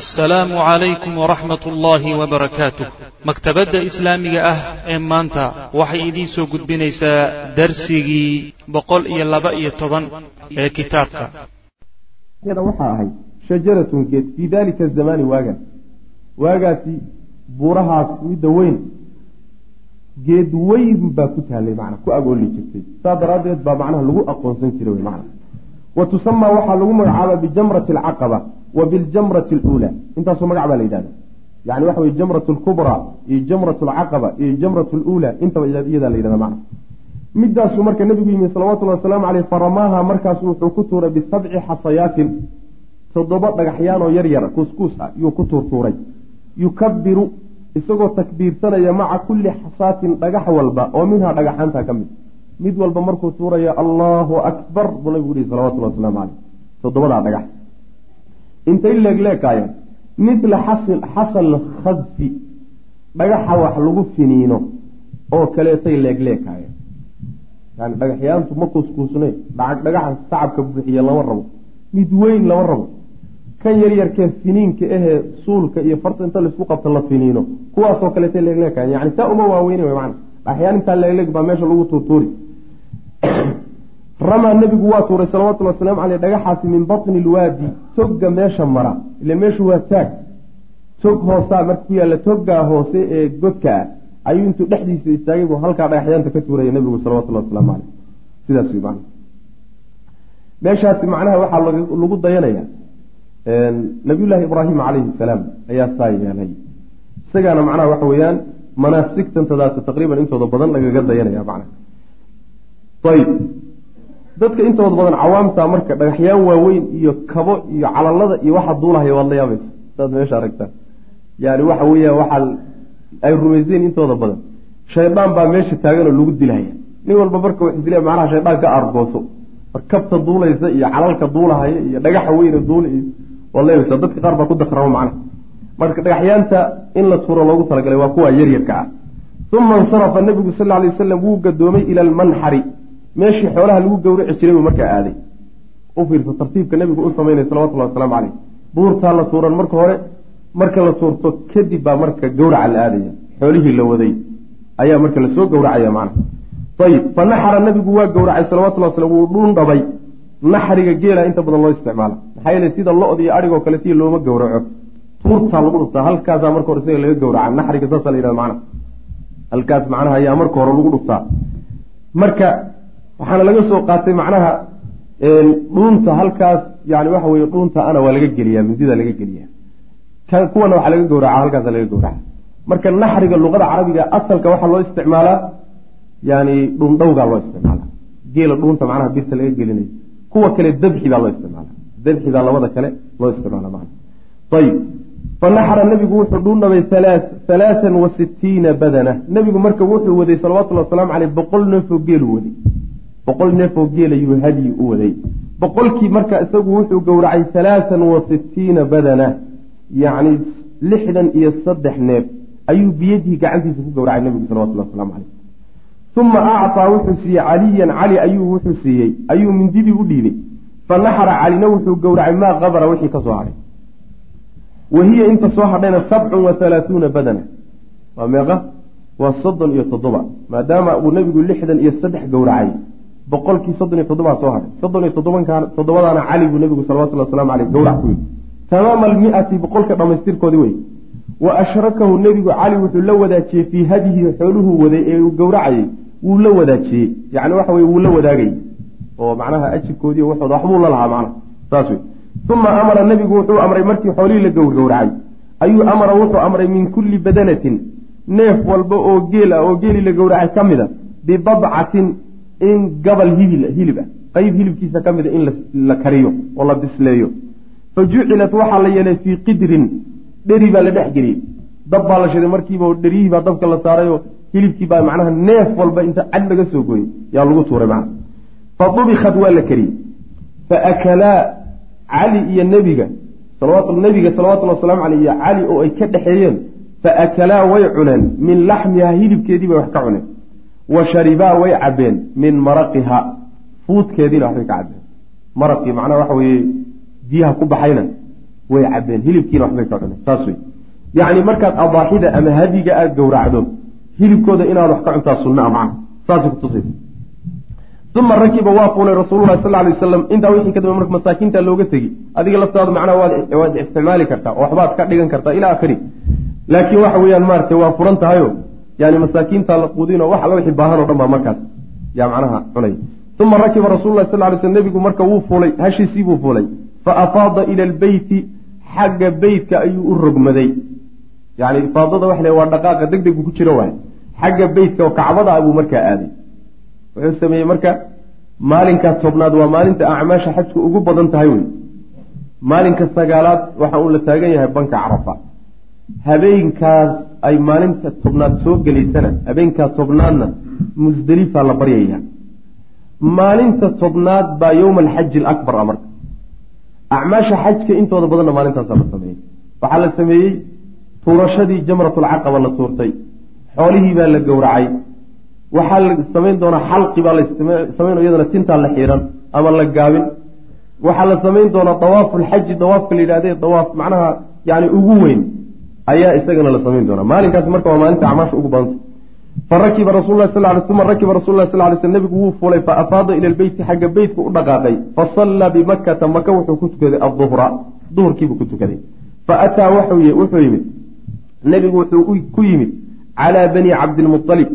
assalaamu calaykum waraxmat ullaahi wabarakaatuh maktabadda islaamiga ah ee maanta waxay idiin soo gudbinaysaa darsigii boqol iyo laba iyo toban ee kitaabka. Waxaa ahayd shajaratun geed fii daalika zamaani waagaas waagaasi buurahaas midda weyn geed weyn baa ku taallay macna ku agooli jirtay. Saa daraaddeed baa macnaha lagu aqoonsan jiray wey macna. Wa tusamaa waxaa lagu magacaaba bijamrati alcaqaba wa biljamrati aluulaa intaasoo magac baa la yidhahda. Yani waxa weye jamrat lkubraa iyo jamrat alcaqaba iyo jamrat luulaa intaba iyadaa la yidhahda macna. Midaasuu marka nabigu yimi salawatullahi wasalaamu caleyh faramaaha markaasu wuxuu ku tuuray bisabci xasayaatin. Toddoba dhagaxyaanoo yar yar kuuskuus ah yuu ku tuurtuuray yukabiru isagoo takbiirsanaya maca kulli xasaatin dhagax walba oo minhaa dhagaxaanta ka mid. Mid walba markuu tuuraya allahu akbar buu nabigu yihi salawatullah wasalaamu caleyh toddobadaa dhagax intay leegleekaayeen mithla xasal khadfi dhagaxa wax lagu finiino oo kaleetay leegleekaayeen yani dhagaxyaantu ma kuuskuusne dhagaxa sacabka buuxiye lama rabo. Mid weyn lama rabo. Kan yaryarkee finiinka ahee suulka iyo farta inta la isku qabto la finiino. Kuwaasoo kaleetay leegleekaayeen yani saa uma waaweyne w mana dhagaxyaan intaa leegleeg baa meesha lagu tuurtuuri ramaa nebigu waa tuuray salawatullhi wasalaamu caleyh dhagaxaasi min batni lwaadi togga meesha mara. Ile meeshu waa taag. Tog hoosaa marka ku yaalla toggaa hoose ee godka ah ayuu intuu dhexdiisa istaagay buu halkaa dhagaxyaanta ka tuuraya nebigu salawatullahi wasalaamu caleyh sidaas wey macna meeshaasi macnaha waxaa lagu dayanaya nabiyullaahi ibraahim calayhi salaam ayaa saa yeelay isagaana macnaha waxa weeyaan manaasigtantadaasi taqriiban intooda badan lagaga dayanaya macnaha. Ayib dadka intooda badan cawaamta marka dhagaxyaan waaweyn iyo kabo iyo calalada iyo waxa duulahaya waad la yaabaysa saad meesha aragtaan yani waxa weeya waxaa ay rumayseen intooda badan. Shaydaan baa meesha taagan oo lagu dilahaya nin walba marka wax isdila macnaha shaydaan ka mar kabta duulaysa iyo calalka duulahaya iyo dhagaxa weyne duula iyo waad la yaabaysa dadka qaar baa ku dakramo macnaha. Marka dhagaxyaanta in la tuuro loogu talagalay waa kuwa yaryarka ah. Uma insarafa nabigu sal alay wasalam wuu gadoomay ila almanxari meeshii xoolaha lagu gowraci jiray buu markaa aaday. U fiirso tartiibka nabigu u samaynaya salawatullahi wasalaamu caleyh buurtaa la tuuran marka hore marka la tuurto kadib baa marka gowraca la aadaya. Xoolihii la waday. Ayaa marka la soo gowracaya macna. Ayib fa naxara nabigu waa gowracay salawatullahi waslam wuu dhuun dhabay. Naxriga geela inta badan loo isticmaala maxaa yeele sida lo-da iyo adhig oo kale tii looma gowraco tuurtaa lagu dhuftaa halkaasaa marka hore isaga laga gowraca naxriga saasa la yihahda macna. Halkaas macnaha ayaa marka hore lagu dhuftaa. Marka waxaana laga soo qaatay macnaha dhuunta halkaas yani waxa weye dhuunta ana waa laga geliyaa mindida laga geliya kuwana waxaa laga gowraca halkaasa laga gowraca. Marka naxriga luqada carabiga asalka waxaa loo isticmaalaa yani dhuundhowgaa loo isticmaala geela dhuunta macnaha birta laga gelinayo kuwa kale dabxi baa loo isticmaala dabxi baa labada kale loo isticmaala mana ayib fanaxra nabigu wuxuu dhuundhabay halaaan wa sitiina badana. Nebigu marka wuxuu waday salawatullhi wasalaamu caleyh boqol neefoo geelu waday boqol neefoo geel ayuu hadyi u waday. Boqolkii marka isagu wuxuu gowracay halaaan wa sitiina badana yacni lixdan iyo saddex neef ayuu biyadihi gacantiisa ku gowracay nebigu salawatullahi waslamu caleyh uma acطaa wuxuu siiyey caliyan cali ayuu wuxuu siiyey ayuu mindidii u dhiibay. Fanaxra calina wuxuu gowracay maa qabara wixii ka soo hadhay. Wahiya inta soo hadhayna sabcun wa halaathuuna badana. Waa meeqa? Waa soddon iyo toddoba. Maadaama uu nebigu lixdan iyo saddex gowracay boqolkii soddon iyo toddobaa soo hadhay. Soddon iyo toddobanka toddobadaana cali buu nebigu salawatullhi waslamu aleyh gowrac ku yidhi. Tamaama almiati boqolka dhammaystirkoodii wey wa ashrakahu nebigu cali wuxuu la wadaajiyey fii hadihi xooluhuu waday ee uu gowracayey. Wuu la wadaajiyey. Yani waxa weye wuu la wadaagayey oo macnaha ajirkoodii waxooda waxbuu la lahaa macnaha saas wey uma amara nebigu wuxuu amray markii xoolihii la gowrgowracay. Ayuu amara wuxuu amray min kulli badanatin. Neef walba oo geel ah oo geelii la gowracay ka mida. Bibadcatin in gabal hilib ah. Qeyb hilibkiisa ka mida in la kariyo oo la bisleeyo. Fa jucilat waxaa la yeelay fii qidrin. Dheri baa la dhex geliyey. Dab baa la shiday. Markiiba oo dheriyihii baa dabka la saarayoo hilibkii baa macnaha neef walba inta cad laga soo gooyey. Yaa lagu tuuray macna. Fa dubikat waa la kariyey. Fa akalaa cali iyo nebiga nebiga salawatullhi wasalaamu caleyh iyo cali oo ay ka dhexeeyeen fa akalaa way cuneen. Min laxmihaa hilibkeedii bay wax ka cuneen wa sharibaa way cabeen min maraqiha. Fuudkeediina waxbay ka cabeen maraqii macnaha waxa weeye biyaha ku baxayna way cabeen hilibkiina waxbay ka cuneen. Saas wey yacni markaad adaaxida ama hadiga aada gowracdo hilibkooda inaad wax ka cuntaa sunna a macna saasay kutusaysa uma rakiba waa fuulay rasuululahi sal lay wasalam intaa wixii kadamba marka masaakiinta looga tegi adiga laftaadu macnaha waad isticmaali kartaa oo waxbaad ka dhigan kartaa ilaa akhiri. Laakiin waxa weeyaan maarata waa furan tahayo yani masaakiinta la quudinoo wax alla wixii baahan o dhan baa markaas yaa macnaha cunay. Uma rakiba rasulullahi sal lay sl nebigu marka wuu fuulay hashiisii buu fuulay. Fa afaada ila albeyti xagga beytka ayuu u rogmaday. Yani ifaadada waxa le waa dhaqaaqa deg deg buu ku jiro waay xagga beytka oo kacbada buu markaa aaday. Wuxuu sameeyey marka maalinkaa tobnaad waa maalinta acmaasha xajku ugu badan tahay wey maalinka sagaalaad waxa uu la taagan yahay banka carafa habeenkaas ay maalinta tobnaad soo gelaysana habeenkaa tobnaadna musdelifa la baryaya. Maalinta tobnaad baa yowma alxaji alakbar a marka. Acmaasha xajka intooda badanna maalintaasa la sameeyey. Waxaa la sameeyey tuurashadii jamratulcaqaba la tuurtay. Xoolihii baa la gowracay. Waxaa la samayn doonaa xalqi baa la samayn iyadana tintaa la xiiran ama la gaabin. Waxaa la samayn doonaa dawaafulxaji dawaafka la yidhahde dawaaf macnaha yani ugu weyn ayaa isagana la samayn doonaa. Maalinkaasi marka waa maalinta acmaasha ugu badanta farakiba rasul lah sal uma rakiba rasul lah sal lay sl nebigu wuu fuulay fa afaada ila lbeyti xagga beytka u dhaqaaqay. Fasallaa bimakata maka wuxuu ku tukaday aduhra duhurkiibuu ku tukaday. Fa ataa wuxuu yimid nebigu wuxuu ku yimid calaa bani cabdilmualib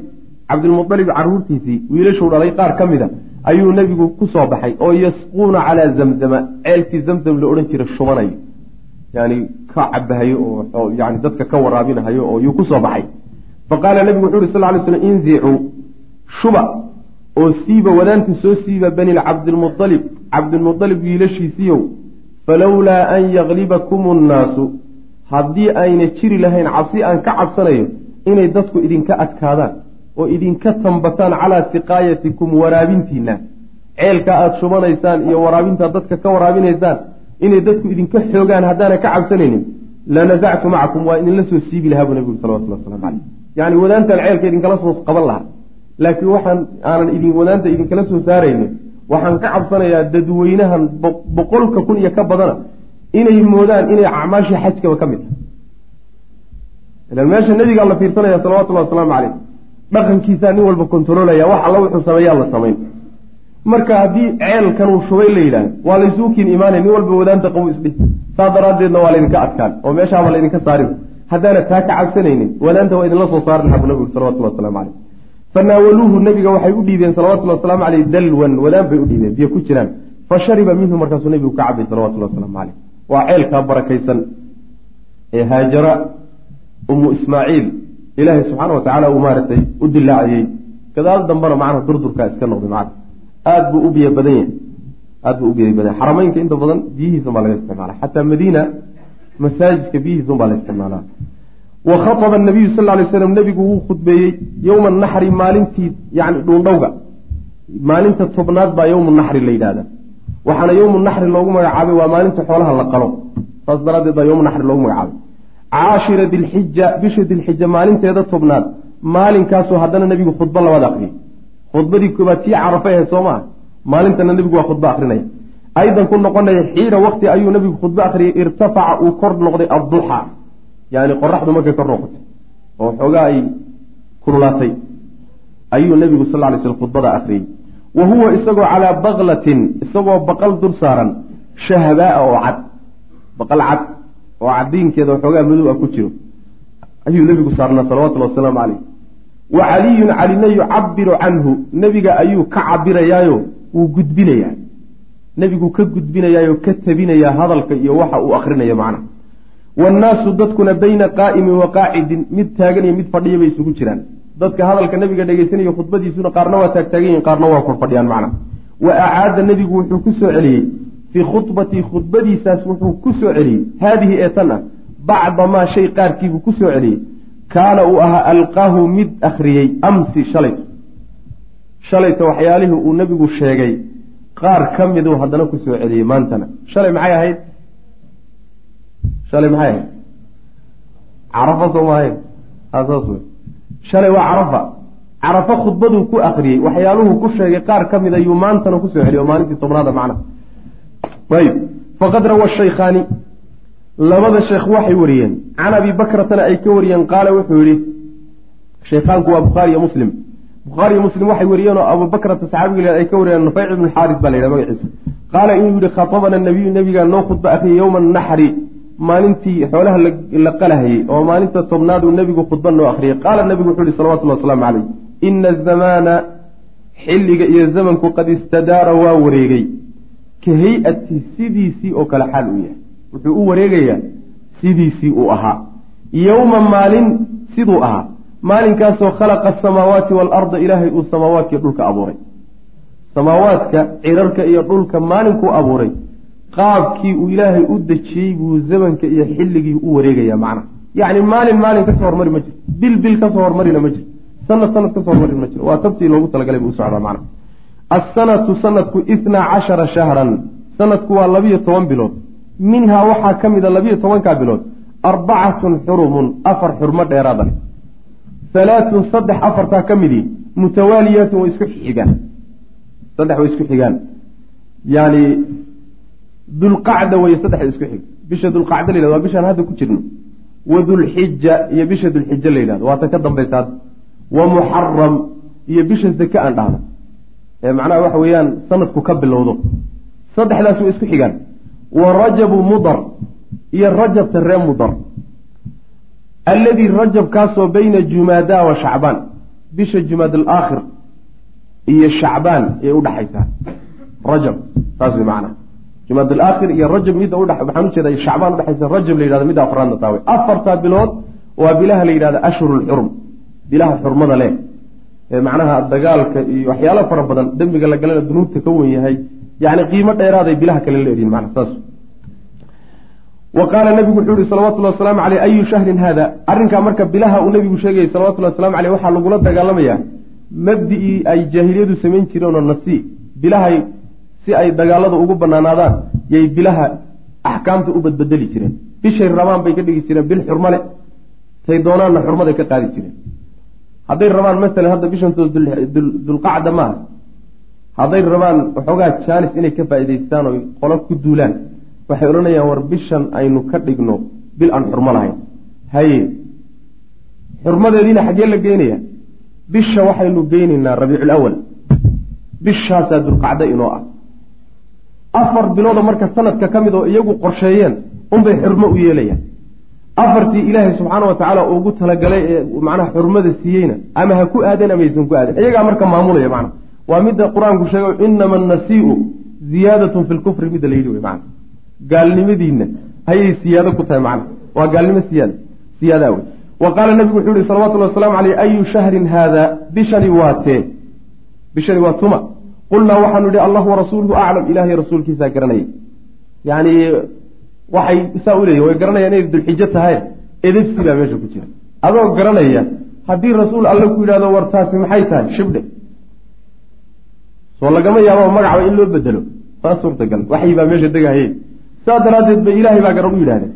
cabdilmualib caruurtiisii wiilashuu dhalay qaar ka mida ayuu nebigu ku soo baxay oo yasquuna calaa zamzama ceelkii zamzam la odhan jiray shubanayo yani ka cabahayo oo yani dadka ka waraabinahayo oo yuu ku soo baxay. Faqaala nebigu wuxu uhi sal lay slam inzicuu shuba oo siiba wadaanta soo siiba bani cabdilmualib cabdilmualib wiilashiisiiyow falowlaa an yaglibakum nnaasu haddii ayna jiri lahayn cabsi aan ka cabsanayo inay dadku idinka adkaadaan oo idinka tambataan calaa siqaayatikum waraabintiina ceelka aada shubanaysaan iyo waraabintaad dadka ka waraabinaysaan inay dadku idinka xoogaan haddaana ka cabsanaynin lanasactu macakum waa idinla soo siibi lahaa buu nabigu salawatulli waslamu caleyh yani wadaantaan ceelka idinkala soo qaban lahaa. Laakiin waxaan aanan idin wadaanta idinkala soo saaraynin waxaan ka cabsanayaa dadweynahan boqolka kun iyo ka badana inay moodaan inay acmaashii xajkaba ka mid tahay. Ilan meesha nebigaa la fiirsanaya salawatullahi wasalaamu caleyh dhaqankiisaa nin walba kontaroolaya wax alla wuxuu sameeyaa la samayn marka haddii ceelkanuu shubay la yidhaahdo waa laysuukiin imaanay nin walba wadaanta qabu isdhih. Saa daraaddeedna waa laydinka adkaan oo meeshaaba laydinka saarin. Haddaana taa ka cabsanaynin wadaanta waa idinla soo saari lahaa bu nabigu salawatullah waslamu caleyh fanaawaluuhu nabiga waxay u dhiibeen salawatullhi wasalaamu caleyh dalwan wadaan bay u dhiibeen biyo ku jiraan. Fa shariba minhu markaasuu nabigu ka cabay salawatullahi waslamu caleyh waa ceelkaa barakaysan ee haajara umu ismaaciil ilaahay subxaana wa tacaala uu maaragtay u dilaaciyey gadaal dambena macnaha durdurkaa iska noqday macna aada buu u biyo badan yahay. Aada buu u biyo badan xarameynka inta badan biyihiisun baa laga isticmaala xataa madiina masaajidka biyihiisun baa la isticmaalaa. Wa khaطba anabiyu sal lay slam nebigu wuu khudbeeyey yowma naxri maalintii yani dhuundhowga. Maalinta tobnaad baa yowmu naxri la yidhahda waxaana yowmu naxri loogu magacaabay waa maalinta xoolaha la qalo. Saas daraaddeed baa yowmu naxri loogu magacaabay. Caashira dilxija bisha dilxija maalinteeda tobnaad maalinkaasuu haddana nebigu khudbo labaad akriyay khudbadii koobaad tii carafa ahayd soo maa maalintana nebigu waa khudbo akrinaya aydan ku noqonaya xiina wakti ayuu nebigu khudbo akhriyay irtafaca uu kor noqday adduxa yani qoraxdu markay kor noqotay oo xoogaa ay kululaatay ayuu nebigu sal ly sl khudbada akhriyey wa huwa isagoo calaa baklatin isagoo baqal dul saaran shahbaaa oo cad. Baqal cad oo cadiinkeeda waxoogaa madow ah ku jiro. Ayuu nebigu saarnaa salawatullhi wasalaamu caleyh wa caliyun calina yucabiru canhu. Nebiga ayuu ka cabirayaayo wuu gudbinayaa nebigu ka gudbinayaayo ka tabinayaa hadalka iyo waxa uu akrinaya macna. Waannaasu dadkuna bayna qaa'imin wa qaacidin. Mid taagan iyo mid fadhiya bay isugu jiraan. Dadka hadalka nebiga dhegeysanaya khudbadiisuna qaarna waa taagtaagan yihiin qaarna waa korfadhiyaan macna. Wa acaada nebigu wuxuu ku soo celiyey. Fii khudbatii khudbadiisaas wuxuu ku soo celiyey. Haadihi ee tan ah bacda maa shay qaarkiibuu ku soo celiyey kaana uu ahaa alqaahu mid akhriyey amsi shalayto shalayta waxyaalihii uu nebigu sheegay qaar ka miduu haddana ku soo celiyey maantana. Shalay maxay ahayd? Shalay maxay ahayd? Carafa soo maahayn saas wey shalay waa carafa. Carafa khudbaduu ku akriyey waxyaaluhu ku sheegay qaar ka mid ayuu maantana ku soo celiy oo maalintii tobnaada macna. Ayb faqad rawa shaykhaani labada sheekh waxay wariyeen. Can abi bakratana ay ka wariyeen qaala wuxuu yidhi sheekhaanku waa bukhaari iyo muslim. Bukhaari iyo muslim waxay wariyeen oo abubakrata saxaabiga ay ka wariyeen nufayc ibnu xaaris baa la yidhaha magaciisa. Qaala inuu yihi khatabana nabiyu nabigaa noo khudba akriyay yowma naxri maalintii xoolaha la qalahayey oo maalinta tobnaad uu nebigu khudba noo akhriyay. Qaala nabigu wuxuu yihi salawatulli wasalaamu caleyh ina azamaana xilliga iyo zamanku qad istadaara waa wareegay. Ka hay'ati sidiisii oo kale xaal uu yahay wuxuu u wareegayaa sidiisii uu ahaa. Yowma maalin siduu ahaa. Maalinkaasoo khalaqa asamaawaati waalarda ilaahay uu samaawaadkii dhulka abuuray. Samaawaadka cirarka iyo dhulka maalinkuu abuuray. Qaabkii uu ilaahay u dejiyey buu zamanka iyo xilligii u wareegaya macna. Yacni maalin maalin ka soo hormari ma jirto. Bil bil ka soo hormarina ma jirto. Sanad sanad ka soo hormarin ma jiro waa tabtii loogu talagalay buu u socdaa macna. Assanatu sanadku itnaa cashara shahran. Sanadku waa labiyo toban bilood minhaa waxaa ka mida labiyo tobankaa bilood arbacatun xurumun afar xurmo dheeraada halaatun saddex afartaa ka midii mutawaaliyaatun way isku xigaan saddex way isku xigaan. Yani dulqacda wey saddex isku xig. Bisha dulqacda la yhahdo waa bishaan hadda ku jirno. Wa dulxija iyo bisha dulxija la yidhahdo waata ka dambaysa wa muxaram iyo bisha zake aan dhahno ee macnaha waxa weeyaan sanadku ka bilowdo. Saddexdaas way isku xigaan wa rajabu mudar iyo rajabta ree mudar. Alladii rajabkaasoo bayna jumaada wa shacbaan bisha jumaad alaakhir iyo shacbaan ee udhaxaysaa rajab saas way macnaha jumaad alaakhir iyo rajab midda udha waxaan ujeeda shacbaan udhexaysa rajab la yidhahdo midda afraadna taawe afartaa bilood waa bilaha la yidhahda ashhuru lxurum bilaha xurmada leh. Ee macnaha dagaalka iyo waxyaalo fara badan dembiga la galana dunuubta ka wen yahay yani qiimo dheeraaday bilaha kale la edhin mana saas. Wa qaala nabigu wuxuu yihi salawatullhi wasalaamu caleyh ayu shahrin haada? Arrinkaa marka bilaha uu nabigu sheegayay salawatullahi waslamu caleyh waxaa lagula dagaalamayaa mabdi-ii ay jaahiliyadu samayn jireenoo nasi. Bilahay si ay dagaalada ugu banaanaadaan yay bilaha axkaamta u badbedeli jireen. Bishay rabaan bay ka dhigi jireen bil xurmale tay doonaanna xurmaday ka qaadi jireen. Hadday rabaan masalan hadda bishantood dulqacda maaha hadday rabaan waxoogaa jaanis inay ka faa'idaystaan oy qolo ku duulaan. Waxay odhanayaan war bishan aynu ka dhigno bil aan xurmo lahayn. Haye xurmadeediina xaggee la geynaya bisha waxaynu geynaynaa rabiicul awal bishaasaa dulqacdo inoo ah. Afar bilooda marka sanadka ka mid oo iyagu qorsheeyeen unbay xurmo u yeelayaan. Afartii ilaahay subxaana wa tacaala ugu talagalay ee macnaha xurmada siiyeyna ama ha ku aadeen ama aysan ku aadeen iyagaa marka maamulaya macna waa midda qur'aanku sheegay inama annasiiu ziyaadatun fi lkufri midda la yidhi wey macna. Gaalnimadiinna ayay siyaado ku tahay macna. Waa gaalnimo siyaada siyaadaa wey wa qaala nabigu wuxuu yihi salawatullahi wasalaamu caleyh ayu shahrin haada bishani waa tee. Bishani waa tuma. Qulnaa waxaanu idhi allahu warasuuluhu aclam ilaahay rasuulkiisaa garanaya. Yani waxay saa uleeyihin way garanayaan inay dulxijo tahay edebsi baa meesha ku jira. Adoo garanaya haddii rasuul alle ku yidhahdo war taasi maxay tahay? Shibdhe soo lagama yaabo magacba in loo bedelo. Waa suurtagal. Waxyi baa meesha degahaye saa daraaddeed bay ilaahay baa garan u yidhahdeen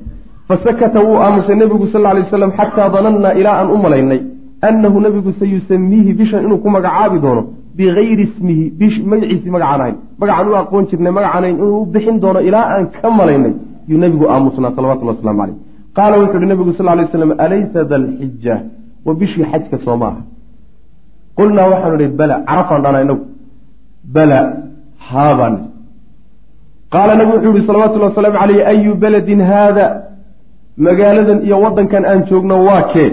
fasakata wuu aamusay nebigu sal lla lay xataa danannaa ilaa aan u malaynay annahu nebigu sayusamiihi bishan inuu ku magacaabi doono bigayri ismihi magaciisii magacaan ahayn magacaan u aqoon jirnay magacaan inuu u bixin doono ilaa aan ka malaynay yuu nebigu aamusnaa salawatullah waslamu caleyh qaala wuxuu uhi nebigu sal lay slam alaysa dalxija wa bishii xajka soo ma aha qulnaa waxaanu idhi bala carafaan dhana inagu bala haabaan qaala nabigu wuxuu yihi salawatullhi wasalaamu caleyh ayu beledin haada? Magaaladan iyo waddankan aan joogno waa kee?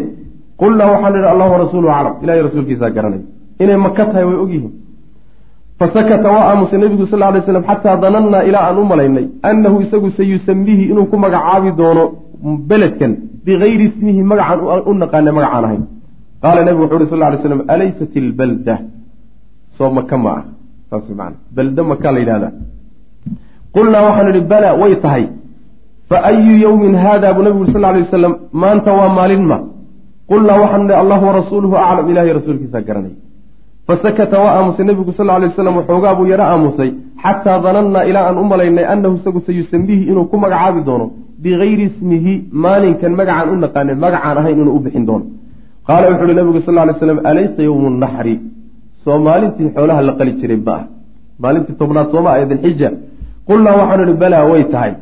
Qulnaa waxaanu idhi allahu warasuuluhu aclam. Ilahay rasuulkiisaa garanay. Inay maka tahay way ogyihiin fasakata waa aamusay nebigu sal ly slam xataa danannaa ilaa aan u malaynay annahu isagu sayusamiihi inuu ku magacaabi doono beledkan bigayri ismihi magacaan u naqaana magacaan ahayn. Qaala nebigu wuxu uhi sal ly slam alaysat ilbalda soo maka ma ah saas man balda maka la yidhahdaa qulnaa waxaanu idhi bala way tahay. Fa ayu yowmin haada buu nebigu uri sal lay wasalam maanta waa maalin ma qulnaa waxaanu idhi allahu warasuuluhu aclam ilahay rasuulkiisaa garanay. Fasakata waa aamusay nebigu sal lay waslam waxoogaa buu yaro aamusay xataa danannaa ilaa aan u malaynay annahu isagu sayusamiihi inuu ku magacaabi doono bigayri ismihi maalinkan magacaan u naqaanay magacaan ahayn inuu u bixin doono. Qaala wuxu uhi nabigu sal lay slam alaysa yowmu naxri soo maalintii xoolaha la qali jiray ma ah maalintii tobnaad sooma ah ee dilxija qulnaa waxaanu ihi balaa way tahay.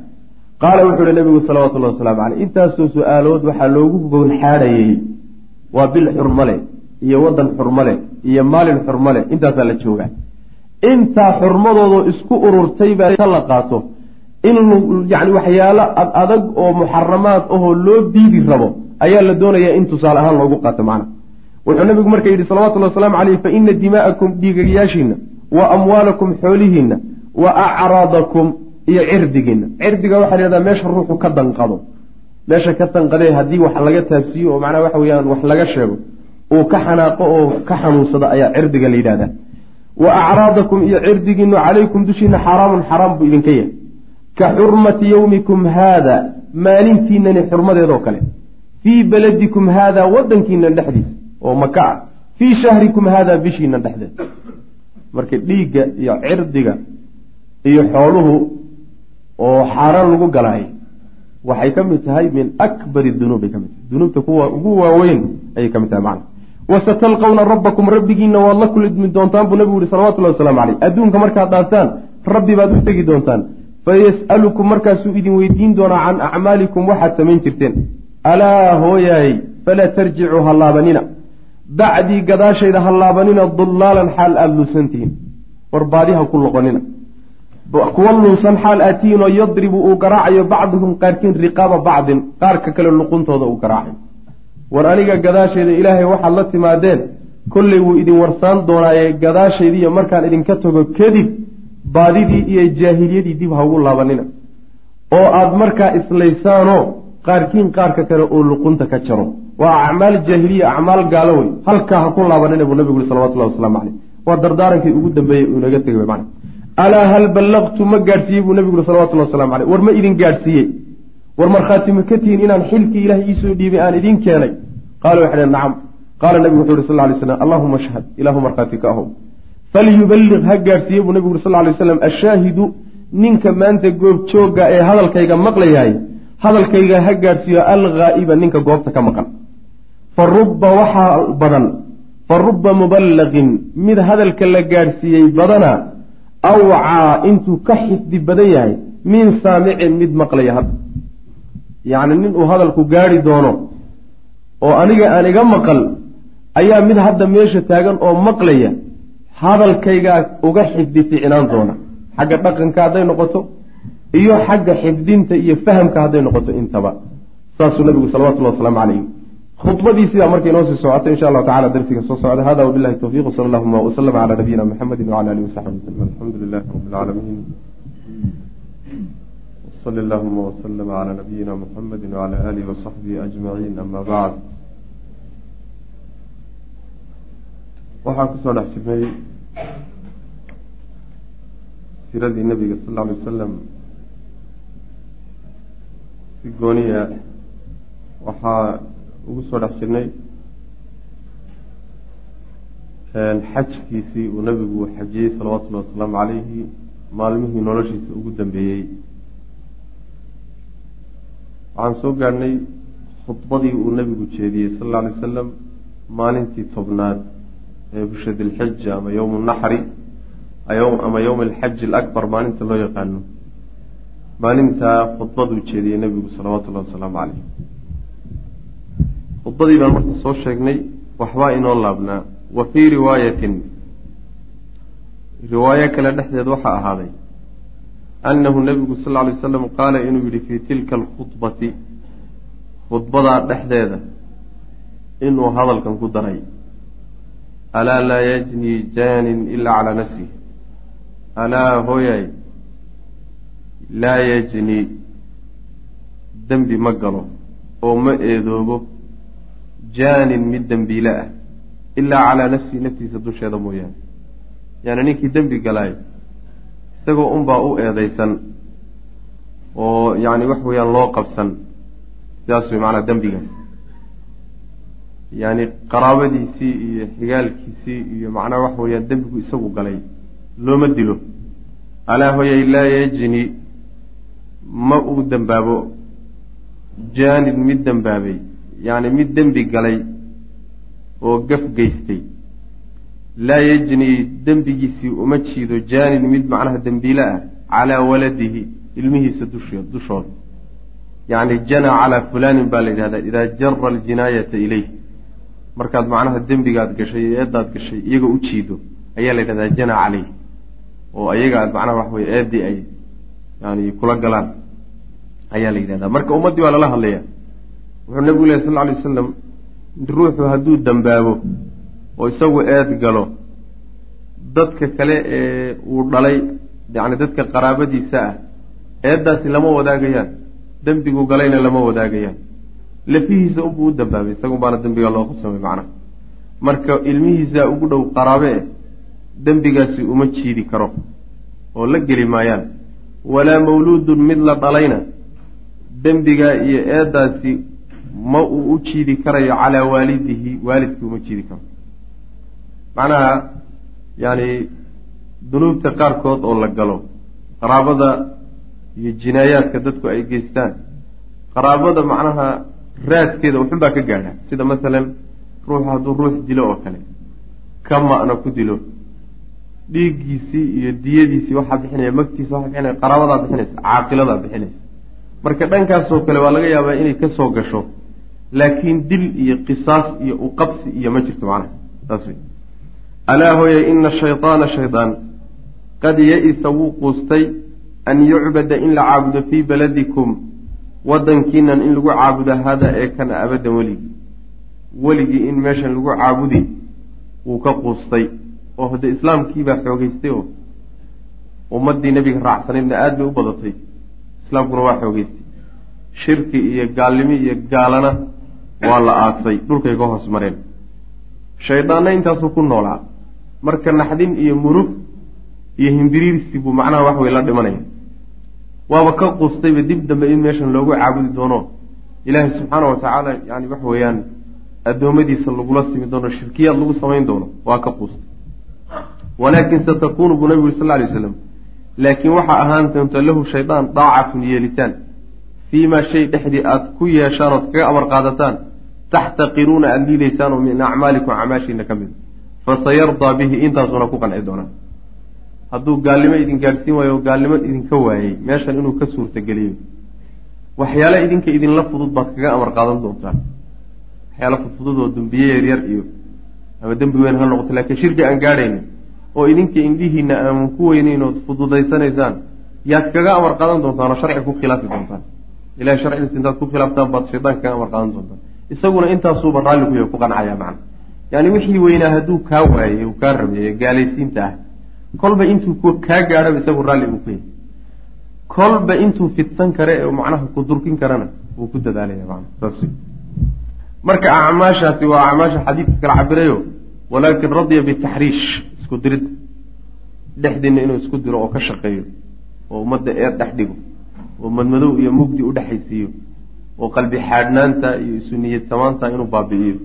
Qaala wuxuu uhi nabigu salawatullahi wasalaamu caleyh intaasoo su'aalood waxaa loogu gowlxaadhayey waa bil xurmale iyo waddan xurmale iyo maalin xurmale intaasaa la joogaa. Intaa xurmadoodoo isku ururtay baa la qaato. In yani waxyaalo ad adag oo muxaramaad ahoo loo diidi rabo ayaa la doonayaa in tusaale ahaan loogu qaato macna wuxuu nabigu marka yidhi salawatullhi wasalaamu caleyh fa ina dimaa'akum dhiigayaashiina wa amwaalakum xoolihiinna wa acraadakum iyo cirdigiina cirdiga waxaa lahahdaa meesha ruuxu ka danqado. Meesha ka danqadee haddii wax laga taabsiiyo oo macnaha waxa weyaan wax laga sheego uu ka xanaaqo oo ka xanuunsado ayaa cirdiga la yidhahdaa. Wa acraadakum iyo cirdigiinu calaykum dushiina xaraamun xaraam buu idinka yahay. Ka xurmati yowmikum haada maalintiinani xurmadeedoo kale. Fii beladikum haada wadankiina dhexdiisa oo maka ah fii shahrikum haada bishiina dhexdeed. Marka dhiigga iyo cirdiga iyo xooluhu oo xaaraan lagu galaay waxay ka mid tahay min akbari dunuub bay ka mid tahay. Dunuubta kuwa ugu waaweyn ayay ka mid tahay macna wasatalqawna rabbakum rabbigiina waad la kulmi doontaan buu nabigu yihi salawatullahi wasalaamu caleyh adduunka markaad dhaaftaan rabbi baad u tegi doontaan. Fayas'alukum markaasuu idin weydiin doonaa can acmaalikum waxaad samayn jirteen. Alaa hooyaay falaa tarjicuu ha laabanina bacdii gadaashayda ha laabanina dullaalan xaal aada luusantihiin war baadiha ku noqonina kuwa luusan xaal aatihiin oo yadribu uu garaacayo bacduhum qaarkiin riqaaba bacdin qaarka kale luquntooda uu garaacayo war aniga gadaasheeda ilaahay waxaad la timaadeen kolley wuu idin warsaan doonaaye gadaashaydiiyo markaan idinka tago kadib baadidii iyo jaahiliyadii dib ha ugu laabanina oo aad markaa islaysaanoo qaarkiin qaarka kale oo luqunta ka jaro. Waa acmaal jaahiliya acmaal gaalo wey halkaa ha ku laabanina buu nabigu uri salawatullahi wasalaamu caleyh waa dardaarankii ugu dambeeyey uu inaga tegay man alaa hal ballaqtu ma gaadhsiiyey buu nabigu uri salawatullahi waslamu caleyh war ma idin gaadhsiiyey. War markhaati ma ka tihiin inaan xilkii ilahay iisoo dhiibay aan idin keenay. Qaala waxay dheen nacam. Qaala nabigu wuxuu yuri sal ly slam allahuma ashhad ilaahu markhaati ka ahow. Falyuballiq ha gaadhsiiye buu nabigu uri sal lay slam ashaahidu ninka maanta goobjooga ee hadalkayga maqlayahay hadalkayga ha gaadhsiiyo alghaa'iba ninka goobta ka maqan. Fa rubba waxaa badan fa rubba muballaqin mid hadalka la gaadhsiiyey badana awcaa intuu ka xifdi badan yahay min saamicin mid maqlaya hadda yacni nin uu hadalku gaadhi doono oo aniga aan iga maqal ayaa mid hadda meesha taagan oo maqlaya hadalkaygaa uga xifdi ficnaan doona. Xagga dhaqanka hadday noqoto iyo xagga xifdinta iyo fahamka hadday noqoto intaba. Saasuu nabigu salawatullahi wasalaamu calayh khudbadii sidaa markay inoo sii socota insha allahu tacala darsiga soo socda. Hada wabilahi towfiq sala allahuma waslama calaa nabiyina muxamedi wcala alihi wasaxbi waslm alxamdu lilahi rabi lcaalamiin wsali allahuma waslama calaa nabiyina muxamedi wcala alihi wasaxbihi ajmaciin ama bacd waxaan ku soo dhex jirnay siradii nabiga sal alay wasalam si gooniya waxaa ugu soo dhex jirnay xajkiisii uu nabigu xajiyey salawatullahi wasalaamu calayhi maalmihii noloshiisa ugu dambeeyey. Waxaan soo gaadhnay khudbadii uu nabigu jeediyey sal alla alay wasalam maalintii tobnaad ee bisha dilxija ama yowmu naxri ama yowm alxaji alakbar maalinta loo yaqaano maalintaa khudbaduu jeediyey nebigu salawatullahi wasalaamu caleyh khudbadii baan marka soo sheegnay waxbaa inoo laabnaa wa fii riwaayatin. Riwaayo kale dhexdeed waxaa ahaaday annahu nebigu sal alay wasalam qaala inuu yidhi fii tilka alkhudbati. Khudbadaa dhexdeeda inuu hadalkan ku daray alaa laa yajni jaanin ilaa calaa nafsih alaa hooyay laa yajni dembi ma galo oo ma eedoobo jaanin mid dembiile ah ilaa calaa nafsihi naftiisa dusheeda mooyaane. Yaani ninkii dembi galaayo isagoo unbaa u eedaysan oo yacni wax weeyaan loo qabsan sidaas way macnaa dembigaas yacni qaraabadiisii iyo xigaalkiisii iyo macnaha waxa weeyaan dembigu isagu galay looma dilo. Alaa hoyay laa yajni ma uu dembaabo jaanin mid dembaabay yacni mid dembi galay oo gaf geystay laa yajni dembigiisii uma jiido jaanin mid macnaha dembiile ah calaa waladihi ilmihiisa dush dushooda. Yacni jana calaa fulaanin baa la yidhahdaa idaa jara aljinaayata ileyh markaad macnaha dembigaad gashay iyo eeddaad gashay iyagoo u jiido ayaa la yidhahdaa jana caleyh oo ayaga aad macnaha waxa weye eeddii ay yani kula galaan. Ayaa la yidhahdaa. Marka ummaddii baa lala hadlaya wuxuu nabigu lehy sal lla alay wasalam ruuxu hadduu dambaabo oo isagu eed galo dadka kale ee uu dhalay yacni dadka qaraabadiisa ah eeddaasi lama wadaagayaan. Dembigu galayna lama wadaagayaan. Lafihiisa unbuu u dambaabay. Isagun baana dembiga loo qabsamay macnaha marka ilmihiisaa ugu dhow qaraabe dembigaasi uma jiidi karo oo la geli maayaan walaa mawluudun mid la dhalayna dembigaa iyo eeddaasi ma uu u jiidi karayo calaa waalidihi waalidkii uma jiidi karo. Macnaha yacni dunuubta qaarkood oo la galo qaraabada iyo jinaayaadka dadku ay geystaan qaraabada macnaha raadkeeda waxun baa ka gaadha sida masalan ruux hadduu ruux dilo oo kale ka ma'na ku dilo dhiiggiisii iyo diyadiisii waxaa bixinaya magtiisa waxaa bixinaya qaraabadaa bixinaysa caaqiladaa bixinaysa. Marka dhankaasoo kale waa laga yaabaa inay ka soo gasho laakiin dil iyo qisaas iyo uqabsi iyo ma jirto macnaha. Saas wey alaa hooye ina shaydaana shaydaan. Qad ya-isa wuu quustay an yucbada in la caabudo fii baladikum wadankiinan in lagu caabudo hada ee kana abadan weligii weligii in meeshan lagu caabudi wuu ka quustay oo hade islaamkiibaa xoogeystay oo ummaddii nebiga raacsanaydna aada bay u badatay islaamkuna waa xoogeystay. Shirki iyo gaalnimo iyo gaalana waa la aasay dhulkay ka hoos mareen. Shaydaanna intaasuu ku noolaa marka naxdin iyo murug iyo himbiriirsi buu macnaha wax wey la dhimanaya. Waaba ka qustayba dib dambe in meeshan loogu caabudi doono. Ilaahay subxaana wa tacaala yani waxa weeyaan addoommadiisa lagula simi doono shirkiyaad lagu samayn doono waa ka quustay walaakin satakunu buu nabigu uri sal ly slam laakiin waxaa ahaan doonta lahu shaydaan daacatun yeelitaan fii maa shay dhexdii aada ku yeeshaan ood kaga amar qaadataan taxtaqiruuna aada liidaysaan oo min acmaalikum acmaashiina ka mid. Fasayardaa bihi intaasuna ku qanci doonaa hadduu gaalnimo idin gaadhsiin waayo oo gaalnimo idinka waayey meeshan inuu ka suurtageliyo. Waxyaale idinka idinla fudud baad kaga amar qaadan doontaan waxyaala fudfudud oo dembiye yaryar iyo ama dembi weyn ha noqoto laakiin shirki aan gaadhaynin oo idinka indhihiina aaman ku weyneyn ood fududaysanaysaan yaad kaga amar qaadan doontaan oo sharci ku khilaafi doontaan. Ilahay sharcigiisa intaad ku khilaaftaan baad shaydaanka kaga amar qaadan doontaan. Isaguna intaasuuba raalli ku yahay ku qancaya macna. Yani wixii weynaa hadduu kaa waayey uu kaa rabeeyey gaalaysiinta ah kolba intuu kaa gaadhaba isagu raalli buu ku yahay. Kolba intuu fidsan kare ee macnaha ku durkin karana wuu ku dadaalaya mana saas marka acmaashaasi waa acmaasha xadiidka kala cabirayo walaakin radiya bitaxriish isku dirid dhexdiina inuu isku diro oo ka shaqeeyo oo ummadda eer dhex dhigo oo madmadow iyo mugdi u dhexaysiiyo oo qalbi xaadhnaanta iyo isu niyad samaanta inuu baabi'iyo.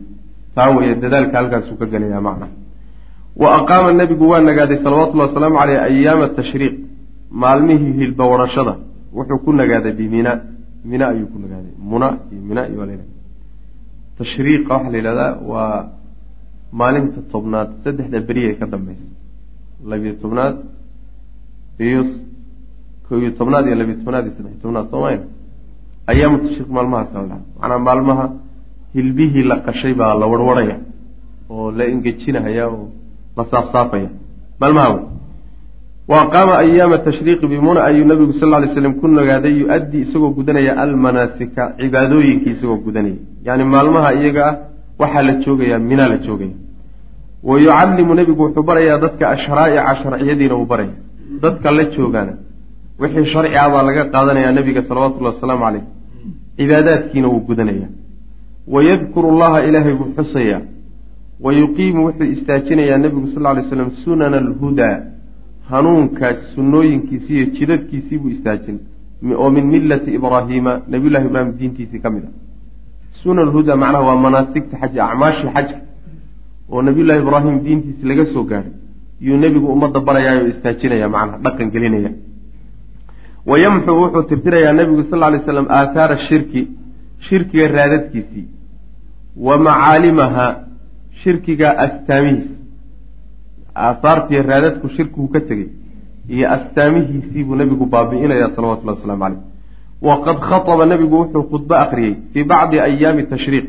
Taa weeye dadaalka halkaasuu ka gelayaa macna. Wa aqaama nebigu waa nagaaday salawatullahi wasalaamu caleyh ayaama tashriiq maalmihii hilba warashada. Wuxuu ku nagaaday bimina. Mina ayuu ku nagaaday. Muna iyo mina iyo la tashriiqa waxaa la yidhahdaa waa maalinta tobnaad saddexda beri ee ka dambeysa labiyo tobnaad iyo ko iyo tobnaad iyo labiyo tobnaad iyo saddexiy tobnaad soomaya ayaamu tashriiq maalmahaas la dhaha macnaa maalmaha hilbihii la qashay baa la warwarhaya oo la engejinahaya oo la saafsaafaya. Maalmaha wey wa aqaama ayaama tashriiqi bimuna ayuu nabigu sal ly slam ku nagaaday yu-addi isagoo gudanaya almanaasika cibaadooyinkii isagoo gudanaya. Yani maalmaha iyaga ah waxaa la joogayaa minaa la joogaya wa yucallimu nebigu wuxuu barayaa dadka ashraa'ica sharciyadiina uu baraya dadka la joogaana. Wixii sharci ah baa laga qaadanayaa nebiga salawatullahi wasalaamu caleyh cibaadaadkiina wuu gudanaya. Wayadkuru llaha ilaahay buu xusayaa. Wa yuqiimu wuxuu istaajinayaa nebigu sal ly slam sunana alhudaa hanuunka sunnooyinkiisii iyo jidadkiisii buu istaajin. Oo min millati ibraahiima nabiyullahi ibraahim diintiisii ka mid ah sunan alhudaa macnaha waa manaasigta xaji acmaashii xajka oo nabiyullahi ibraahim diintiisi laga soo gaadhay yuu nebigu ummadda barayaa oo istaajinaya macnaha dhaqan gelinaya. Wa yamxu wuxuu tirtirayaa nebigu sal lay slam aathaara shirki shirkiga raadadkiisii. Wa macaalimaha shirkiga astaamihiisa. Aahaartiiyo raadadku shirkigu ka tegey iyo astaamihiisii buu nebigu baabi'inayaa salawatullahi waslamu caleyh waqad khataba nebigu wuxuu khudbo akhriyey fii bacdi ayaami tashriiq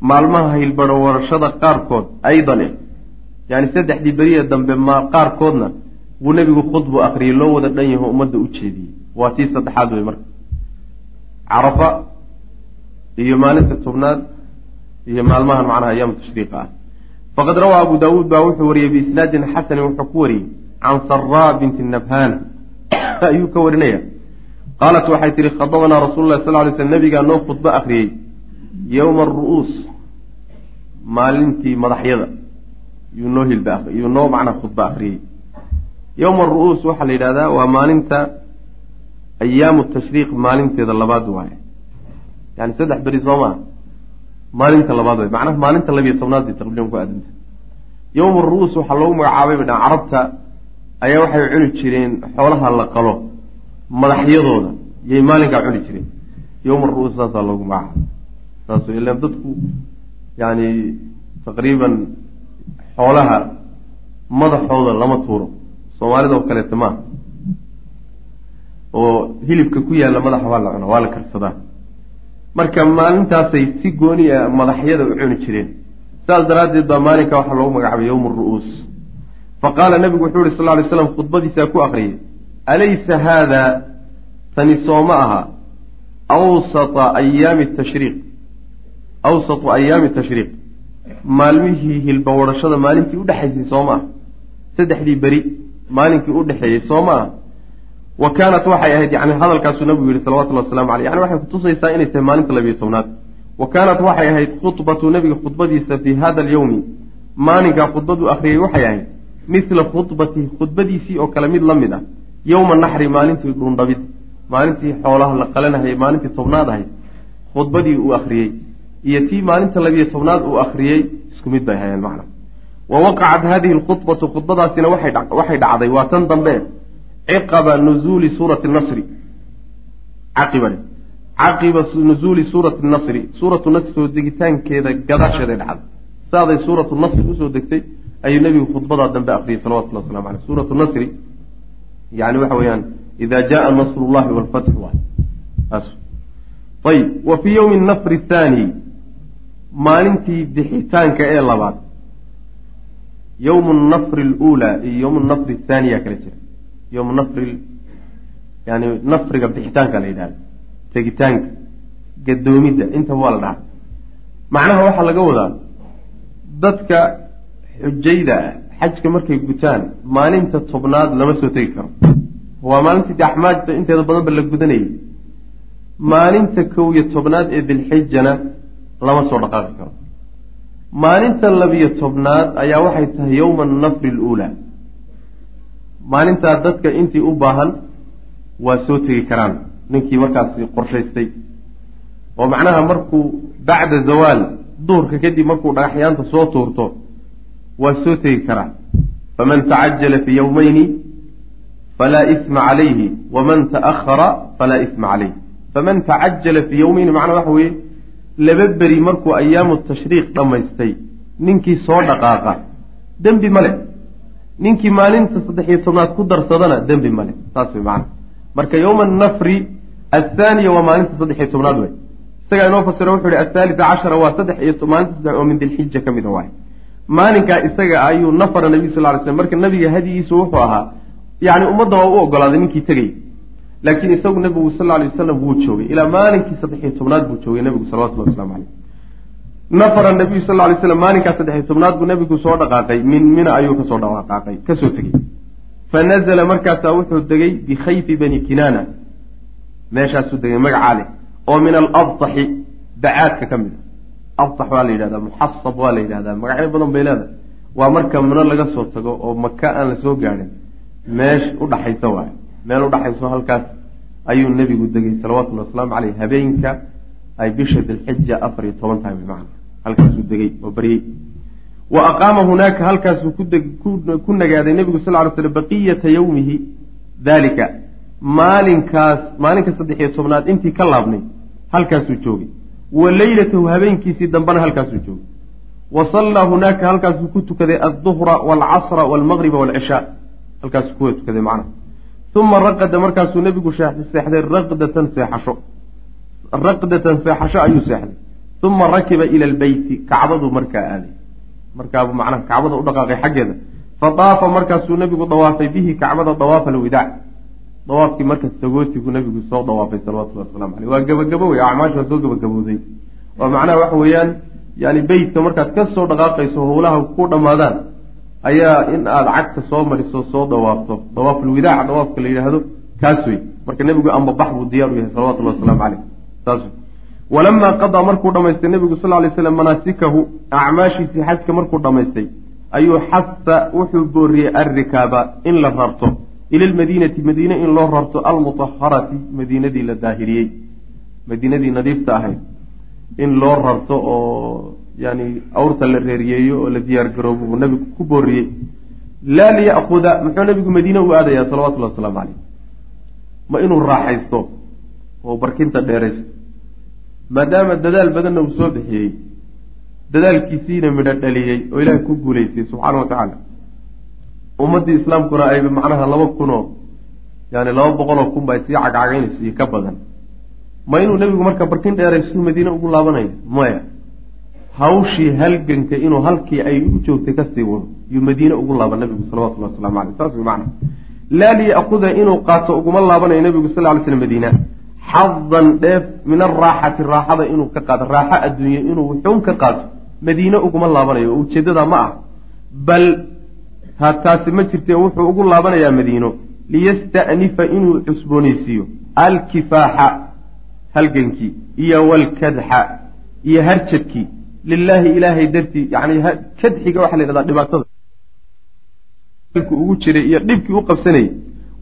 maalmaha hilbadho warashada qaarkood aydan eh yani saddexdii beriye dambe ma qaarkoodna buu nebigu khudbu akhriyey loo wada dhan yaho ummadda u jeediyey waa tii saddexaad wey marka carafa iyo maalinta tobnaad iyo maalmahan macnaha ayaamu tashriiqa ah faqad rawaa abu daawuud baa wuxuu wariyey biisnaadin xasanin wuxuu ku wariyey can saraa binti nabhaan ayuu ka warinaya qaalat waxay tihi khadabanaa rasuulu lah sal ly sl nabigaa noo khudbo akriyey yowma aru'uus maalintii madaxyada yuu noo hilba yuu noo macnaa khudbo akriyey yowma aru'uus waxaa la yidhahdaa waa maalinta ayaamu tashriiq maalinteeda labaad waaye. Yani saddex beri soo maa maalinta labaad waay macnaha maalinta labiyo tobnaad bay taqriiban ku aadanta. Yowma aru'uus waxaa loogu magacaabay ba dhan carabta ayaa waxay cuni jireen xoolaha la qalo madaxyadooda yay maalinkaa cuni jireen. Yowma ru saasaa loogu magacaabay saas ilan dadku yani taqriiban xoolaha madaxooda lama tuuro. Soomaalida oo kaleeta maaha oo hilibka ku yaalla madaxa waa la cunaa waa la karsadaa. Marka maalintaasay si gooni a madaxyada u cuni jireen. Saas daraaddeed baa maalinka waxaa loogu magacaabay yowma ru'uus faqaala nabigu wuxuu yihi sal ly slam khudbadiisaa ku akriyay alaysa haada tani sooma aha awsata ayaami tashriiq awsatu ayaami tashriiq maalmihii hilbawarashada maalintii udhexaysay sooma ah saddexdii beri maalinkii udhexeeyey sooma ah wa kaanat waxay ahayd yani hadalkaasuu nabigu yihi salawatullhi waslamu aleyh yani waxay kutusaysaa inay tahay maalinta labiyo tobnaad wa kaanat waxay ahayd khudbatu nabiga khudbadiisa fii hada alyowmi maalinkaa khudbadu akriyay waxay ahayd mila khudbatihi khudbadiisii oo kale mid la mid ah yowma naxri maalintii dhuundhabid maalintii xoolaha la qalanahayay maalintii tobnaad ahayd khudbadii uu akhriyey iyo tii maalinta labiyo tobnaad uu akhriyey isku mid bay hayeen macna. Wa waqacat hadihi lkhudbatu khudbadaasina waxay dhacday waa tan dambe ciqaba nuzuuli suurati nasri. Caqiba caqiba nuzuuli suurati nasri suuratu nasri soo degitaankeeda gadaasheeday dhacday. Saaday suuratu nasri u soo degtay ayuu nebigu khudbadaa dambe akriyey salawatullah waslamu aleyh suuratu nasri yani waxa weeyaan ida jaa nasru llahi walfatxu waay ayib wa fii yowmi nafri thaani maalintii bixitaanka ee labaad yowmu nafri luulaa iyo yowmu nafri thaaniya kala jira. yowmu nafri yani nafriga bixitaanka la yidhahda tegitaanka gadoomidda intaba waa la dhaha macnaha waxaa laga wadaa dadka xujayda ah xajka markay gutaan maalinta tobnaad lama soo tegi karo. Waa maalintii de axmaajta inteeda badanba la gudanayay. Maalinta kow iyo tobnaad ee dilxijana lama soo dhaqaaqi karo. Maalinta labiyo tobnaad ayaa waxay tahay yowma annafri aluulaa maalintaa dadka intii u baahan waa soo tegi karaan. Ninkii markaasi qorshaystay. Oo macnaha markuu bacda zawaal duhurka kadib markuu dhagaxyaanta soo tuurto waa soo tegi karaa. Faman tacajala fi yowmayni falaa isma calayhi. Waman ta'ahara falaa isma calayh faman tacajala fii yowmayni macnaa waxa weeye laba beri markuu ayaamu tashriiq dhammaystay ninkii soo dhaqaaqa dembi male ninkii maalinta saddex-iyo tobnaad ku darsadana dembi male saas wey macana marka yowma annafri athaaniya waa maalinta saddex-iyo tobnaad wey isagaa inoo fasiro wuxu ihi athaalita cashara waa saddex iyo maalinta saddex oo min dilxija ka mid a waay maalinkaa isaga ayuu nafara nabiy sal ly slm marka nabiga hadigiisu wuxuu ahaa yani ummadda waa u ogolaaday ninkii tegay laakiin isagu nabigu sal ly wasalam wuu joogay ilaa maalinkii saddexiyo tobnaad buu joogay nabigu salawatullah waslamu caleyh nafara nabiyu sal ly slam maalinkaa saddexiyo tobnaad buu nabigu soo dhaqaaqay min mina ayuu ka soo dhaqaaqay ka soo tegey. Fa nazla markaasaa wuxuu degay bikhayfi bani kinaana meeshaasuu degay magacaa leh oo min alabtaxi bacaadka ka mid a abtax waa la yidhahdaa muxasab waa la yidhahdaa. Magacyo badan bay leedahay. Waa marka mino laga soo tago oo maka aan la soo gaadhin meesh udhaxaysa waay meel udhaxayso halkaas ayuu nebigu degay salawatullhi wasalaamu caleyh habeenka ay bisha dilxija afar iyo toban tahay man halkaasuu degay oo baryey wa aqaama hunaaka halkaasuu ku nagaaday nebigu sal ly slam baqiyata yowmihi dalika maalinkaas maalinka saddex iyo tobnaad intii ka laabnay halkaasuu joogay wa leylatahu habeenkiisii dambena halkaasuu joogay wa sallaa hunaaka halkaasuu ku tukaday adduhra waalcasra waalmaqriba waalcishaa halkaasuu kuwa tukaday macnaha. Uma raqada markaasuu nebigu seexday raqdatan seexasho. Raqdatan seexasho ayuu seexday. Uma rakiba ila albeyti kacbaduu markaa aaday. Markaabuu macnaha kacbada u dhaqaaqay xaggeeda. Fadaafa markaasuu nebigu dawaafay bihi kacbada dawaafa alwidaac dawaafkii marka sagootigu nebigu soo dawaafay salawatullahi waslamu caleyh waa gabagabo wey acmaashu waa soo gabagabowday oo macnaha waxa weeyaan yani beytka markaad ka soo dhaqaaqayso howlaha ku dhammaadaan ayaa in aada cagta soo mariso soo dawaafto dawaafulwidaac dawaafka la yidhaahdo kaas wey marka nebigu ambabax buu diyaar u yahay salawatullahi waslamu caleyh saas wey walamaa qadaa markuu dhamaystay nebigu sal lay slam manaasikahu acmaashiisii xajka markuu dhamaystay ayuu xasa wuxuu booriyey arrikaaba in la rarto ila lmadiinati madiine in loo rarto almutaharati madiinadii la daahiriyey madiinadii nadiifta ahayd in loo rarto oo yani awrta la reeriyeeyo oo la diyaar garoobo buu nabigu ku booriyey laa liya'kuda muxuu nabigu madiine u aadayaa salawatullahi wasalaamu caleyh ma inuu raaxaysto oo barkinta dheeraysto maadaama dadaal badanna uu soo bixiyey dadaalkiisiina midho dhaliyey oo ilaahay ku guulaystay subxaana wa tacaala ummaddii islaamkuna ayba macnaha laba kunoo yani laba boqoloo kun ba sii cagcagaynayso iyo ka badan. Ma inuu nebigu marka barkin dheeraysu madiine ugu laabanayo maya hawshii halganka inuu halkii ay u joogtay ka sii wado yuu madiine ugu laaba nabigu salawatullahi waslamu aleyh saas wey macna. Laa liya'kuda inuu qaato uguma laabanayo nebigu sal ly slm madiina. Xadan dheef min araaxati raaxada inuu ka qaato raaxo adduunye inuu wuxuun ka qaato madiine uguma laabanayo. Oo ujeeddada ma ah. Bal ha taasi ma jirtee wuxuu ugu laabanayaa madiino. Liyasta'nifa inuu cusboonaysiiyo. Alkifaaxa halgankii iyo walkadxa iyo harjadkii. Lilaahi ilaahay dartii yani kadxiga waxaa la yidhahdaa dhibaatada. Ugu jiray iyo dhibkii u qabsanayay.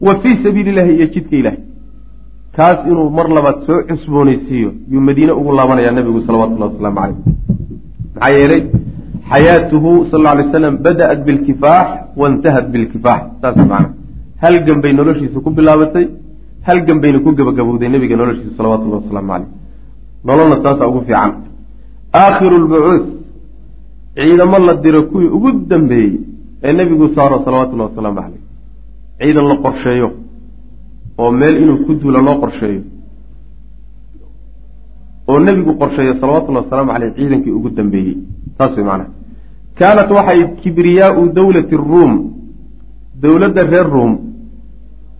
Wa fii sabiili illahi iyo jidka ilahay kaas inuu mar labaad soo cusboonaysiiyo yuu madiine ugu laabanayaa nabigu salawatullahi wasalaamu caleyh maxaa yeelay xayaatuhu sal alay slam bada'at bilkifaax waintahat bilkifaax saas macana halgan bay noloshiisa ku bilaabatay halgan bayna ku gabagabowday nebiga noloshiisa salawatullahi wasalaamu caleyh nololna taasaa ugu fiican aakhiru lbucuud ciidamo la diro kuwii ugu dambeeyey ee nebigu saaro salawatullahi wasalaamu caleyh ciidan la qorsheeyo oo meel inuu ku duula loo qorsheeyo oo nebigu qorsheeyo salawatullahi wasalaamu caleyh ciidankii ugu dambeeyey saas way macnaha kaanat waxay kibriyaau dowlati ruum dowladda reer ruum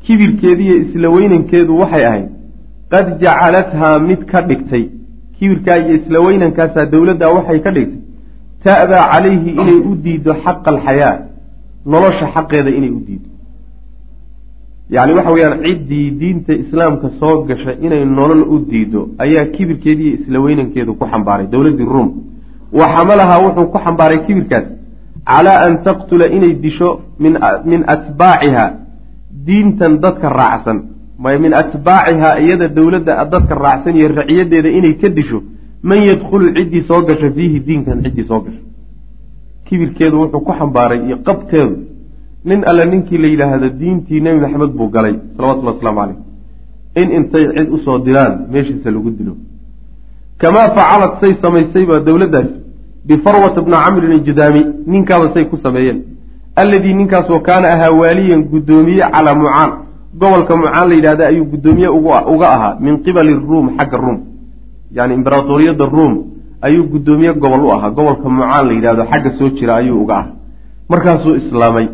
kibirkeediiyo isla weynankeedu waxay ahayd qad jacalathaa mid ka dhigtay. Kibirkaa iyo isla weynankaasaa dowladdaa waxay ka dhigtay ta'daa calayhi inay u diido xaqa alxayaa nolosha xaqeeda inay u diido yacni waxa weeyaan ciddii diinta islaamka soo gasha inay nolol u diido ayaa kibirkeediiyo isla weynankeedu ku xambaaray dowladdii ruum wa xamalahaa wuxuu ku xambaaray kibirkaas. Calaa an taqtula inay disho min atbaaciha diintan dadka raacsan. Min atbaacihaa iyada dowladda dadka raacsan iyo raciyadeeda inay ka disho man yadkhulu ciddii soo gasha fiihi diinkan ciddii soo gasha kibirkeedu wuxuu ku xambaaray iyo qabteedu nin alle ninkii la yidhaahdo diintii nebi maxamed buu galay salawatullhi waslamu caleyh in intay cid u soo diraan meeshiisa lagu dilo. Kamaa facalad say samaysayba dowladdaas bifarwata bna camrin ijudaami ninkaaba say ku sameeyeen. Alladii ninkaasoo kaana ahaa waaliyan guddoomiye calaa mucaan gobolka mucaan la yidhahda ayuu guddoomiye uga ahaa min qibali ruum xagga ruum. Yani imberatoriyadda ruum ayuu guddoomiye gobol u ahaa. Gobolka mucaan la yidhahdo xagga soo jira ayuu uga ahaa. Markaasuu islaamay.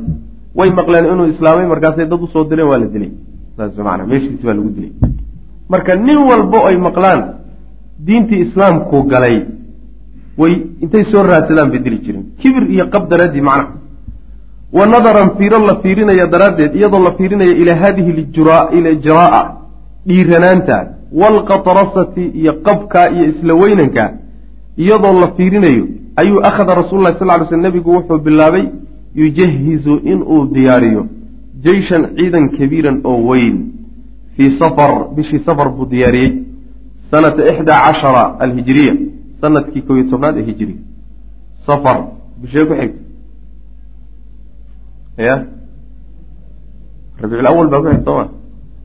Way maqleen inuu islaamay markaasay dad u soo direen waa la dilay. Saas meeshiisi baa lagu dilay. Marka nin walbo ay maqlaan diintii islaamku galay way intay soo raadsadaan bay dili jireen. Kibir iyo qab daraadii macnaha wa nadaran fiiro la fiirinaya daraaddeed iyadoo la fiirinaya ilaa hadihi lijraa dhiiranaanta waalqatrasati iyo qabka iyo isla weynanka iyadoo la fiirinayo ayuu akhada rasuulu lahi sal ly sl nebigu wuxuu bilaabay yujahizu inuu diyaariyo jeyshan ciidan kabiiran oo weyn. Fii safar bishii safar buu diyaariyey. Sanata ixdaa cashara alhijiriya sannadkii iyo tobnaad ee hijiriga safar bishee ku xigta. Ya rabiicul awal baa ku xigta sooma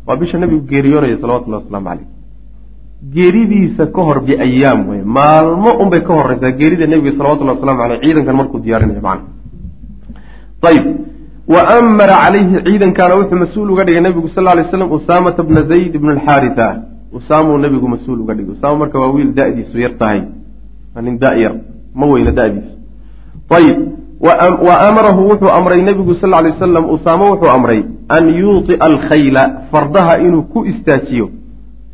waa bisha nabigu geeriyoonaya salawatullahi wasalaamu caleyh geeridiisa ka hor biayaam wey maalmo unbay ka horeysaa geerida nebiga salawatullahi waslamu aleyh ciidankan markuu diyaarinayo macana ayib wa amara calayhi ciidankaana wuxuu mas'uul uga dhigay nabigu sal lay slam usaamata bna zayd ibn alxaarisa usaamuu nabigu mas'uul uga dhigay. Usaama marka waa wiil da'diisu yar tahay nin da yar ma weyna da'diisu ayib wa amarahu wuxuu amray nabigu sal lay wasalam usaamo wuxuu amray an yuuطia alkhayla fardaha inuu ku istaajiyo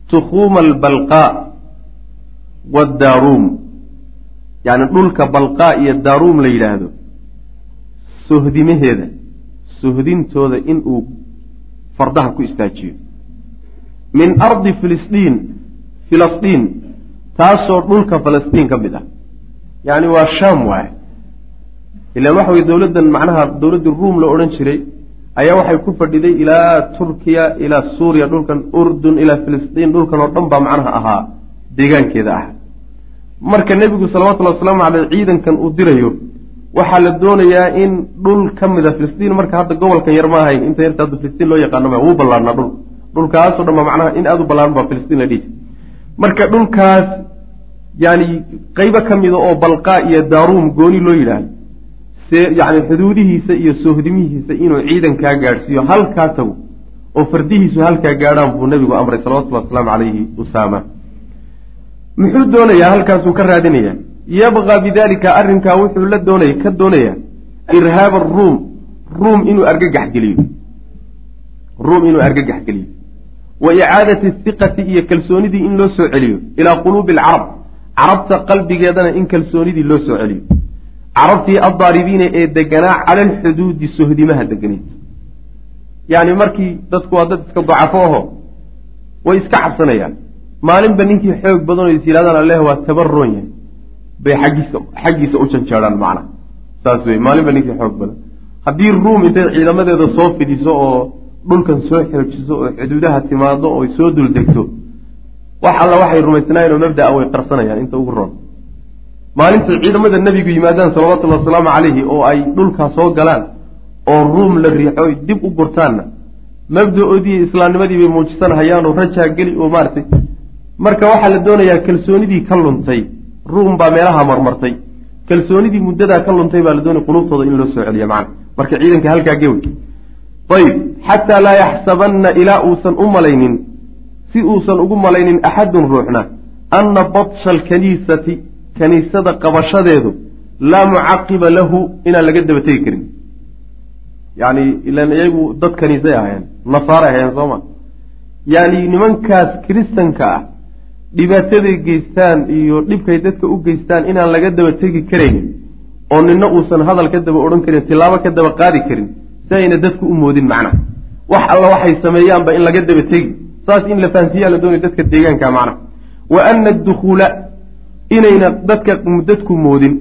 tukhuuma albalqaa waddaaruum yacni dhulka balqaa iyo daaruum la yidhaahdo sohdimaheeda sohdintooda inuu fardaha ku istaajiyo. Min ardi filistiin filistiin taasoo dhulka falastiin ka mid ah. Yacni waa shaam waay ilaan waxa weye dowladdan macnaha dowladdii ruum la odhan jiray ayaa waxay ku fadhiday ilaa turkiya ilaa suuriya dhulkan urdun ilaa filistiin dhulkan oo dhan baa macnaha ahaa deegaankeeda ah. Marka nebigu salawatullhi wasalaamu caleyh ciidankan uu dirayo waxaa la doonayaa in dhul ka mida filistiin marka hadda gobolkan yar ma ahayn inta yarta hadda filistiin loo yaqaano ma wuu ballaarnaa dhul. Dhulkaasoo dhan ba macnaha in aada u ballaaran baa filistiin la dhihi marka dhulkaas yani qeybo ka mida oo balqaa iyo daaruum gooni loo yidhaahdo. See yani xuduudihiisa iyo soohdimihiisa inuu ciidankaa gaadhsiiyo halkaa tago oo fardihiisu halkaa gaadhaan buu nebigu amray salawatullahi wasalaamu calayhi usaama. Muxuu doonayaa halkaasuu ka raadinayaa yabqa bidalika arrinkaa wuxuu la doonaya ka doonayaa irhaaba aruum ruum inuu argagax geliyo. Ruum inuu argagax geliyo. Wa icaadati hiqati iyo kalsoonidii in loo soo celiyo ilaa quluubi alcarab carabta qalbigeedana in kalsoonidii loo soo celiyo. Carabtii addaaribiina ee deganaa cala alxuduudi sohdimaha deganayd. Yacni markii dadku waa dad iska dacafo aho way iska cabsanayaan. Maalinba ninkii xoog badan oo is yidhahdaan alleh waa tabaroon yahay. Bay xaggiisa xaggiisa u janjeedhaan macna. Saas wey maalinba ninkii xoog badan. Haddii ruum intay ciidamadeeda soo fidiso oo dhulkan soo xoojiso oo xuduudaha timaado oo soo dul degto wax alla waxay rumaysnaayeen oo mabdaa way qarsanayaan inta ugu roon maalintay ciidamada nebigu yimaadaan salawatullhi wasalaamu calayhi oo ay dhulkaa soo galaan oo ruum la riixo dib u gurtaanna. Mabda-oodii islaamnimadii bay muujisanhayaanoo rajaa geli oo maaratay marka waxaa la doonayaa kalsoonidii ka luntay ruum baa meelaha marmartay. Kalsoonidii muddadaa ka luntay baa la doonaya quluubtooda in loo soo celiya macana marka ciidanka halkaa gewey ayib xataa laa yaxsabanna ilaa uusan u malaynin si uusan ugu malaynin axadun ruuxna anna batsha alkaniisati kaniisada qabashadeedu laa mucaqiba lahu inaan laga daba tegi karin. Yani ilan iyagu dad kaniisay ahaayeen nasaaray ahaayeen soo ma. Yani nimankaas kiristanka ah dhibaataday geystaan iyo dhibkay dadka u geystaan inaan laga daba tegi karaynin oo nina uusan hadal ka daba odhan karin tilaabo ka daba qaadi karin si ayna dadku u moodin macnaha wax alla waxay sameeyaanba in laga daba tegi saas in la fahansiiyaa la doonay dadka deegaanka macnaha wa ana adukhuula inayna dadka dadku moodin.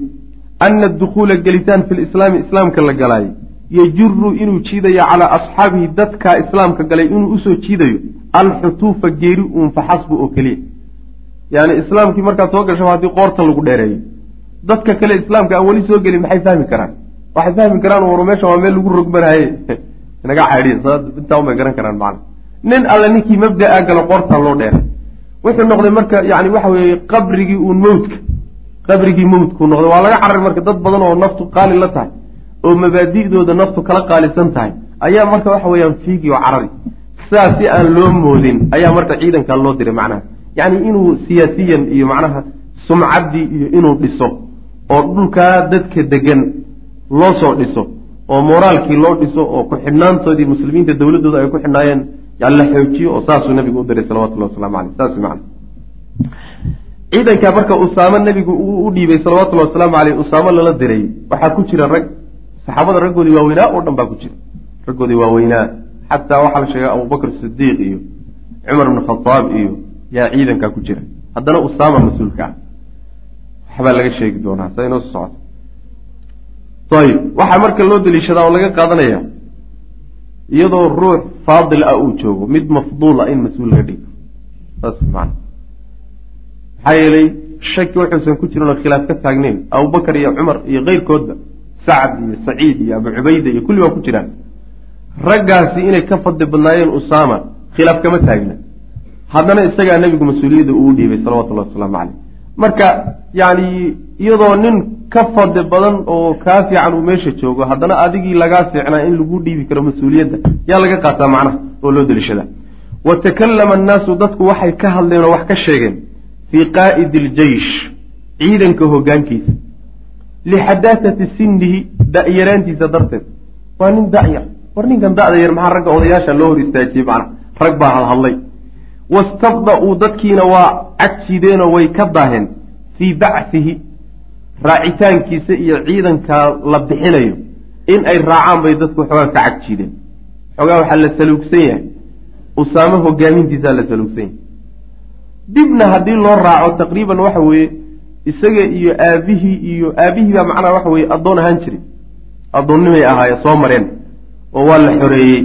Ana adukhuula gelitaan fi lislaami islaamka la galaayo yajuru inuu jiidayo calaa asxaabihi dadka islaamka galay inuu u soo jiidayo. Alxutuufa geeri uun faxasbu oo keliya. Yani islaamkii markaad soo gasho haddii qoorta lagu dheereeyo. Dadka kale islaamka aan weli soo gelin maxay fahmi karaan? Waxay fahmi karaan war meesha waa meel lagu rogmanaye naga caydhiy intaa unbay garan karaan macana nin alle ninkii mabdaa galo qoortaa loo dheeray wuxuu noqday marka yani waxa weeye qabrigii uun mawdka qabrigii mawdkuu noqday. Waa laga cararay marka dad badan oo naftu qaali la tahay oo mabaadi'dooda naftu kala qaalisan tahay ayaa marka waxa weeyaan fiigi oo carari. Sidaas si aan loo moodin ayaa marka ciidankaa loo diray macnaha. Yacni inuu siyaasiyan iyo macnaha sumcaddii iyo inuu dhiso oo dhulkaa dadka degan loo soo dhiso oo moraalkii loo dhiso oo ku-xidhnaantoodii muslimiinta dowladdooda ay ku xidhnaayeen la xoojiyo oo saasuu nabigu u diray salawatullahi waslamu caleyh saas man ciidankaa marka usaamo nebigu uu u dhiibay salawatullahi wasalaamu caleyh usaamo lala diray waxaa ku jira rag saxaabada raggoodii waaweynaa oo dhan baa ku jira. Raggoodii waaweynaa xataa waxaa la sheegay abubakr sidiiq iyo cumar ibn khadaab iyo yaa ciidankaa ku jira. Haddana usaama mas'uulka ah. Waxbaa laga sheegi doonaa sa inoo socota. Ayib waxaa marka loo daliishadaa oo laga qaadanaya iyadoo ruux faadil ah uu joogo mid mafduul ah in mas'uul laga dhigo. Saas maana maxaa yeelay shaki wuxuusan ku jirin oo khilaaf ka taagneyn abubakar iyo cumar iyo keyrkoodba sacd iyo saciid iyo abu cubayda iyo kulli waa ku jiraan. Raggaasi inay ka fadli badnaayeen usaama khilaaf kama taagna. Haddana isagaa nebigu mas'uuliyadda uu dhiibay salawatullahi wasalaamu caleyh marka yani iyadoo nin ka fadli badan oo kaa fiican uu meesha joogo haddana adigii lagaa fiicnaa in lagu dhiibi karo mas'uuliyadda yaa laga qaataa macnaha oo loo deliishadaa wa takallama annaasu dadku waxay ka hadleen oo wax ka sheegeen fii qaa'idi iljeysh ciidanka hoggaankiisa lixadaatati sinnihi da-yaraantiisa darteed. Waa nin da'yar war ninkan da'da yar maxaa ragga odayaasha loo hor istaajiyey macnaha? Rag baa hadhadlay wastabda-uu dadkiina waa cagsideenoo way ka daaheen fii bacsihi raacitaankiisa iyo ciidankaa la bixinayo in ay raacaan bay dadku xoogaa ka cagjiideen xoogaa waxaa la saluugsan yahay. Usaamo hogaamintiisaa la saluugsan yahay. Dibna haddii loo raaco taqriiban waxa weeye isaga iyo aabihii iyo aabihii baa macnaha waxa weeye addoon ahaan jiray. Addoonnimay ahaaye soo mareen oo waa la xoreeyey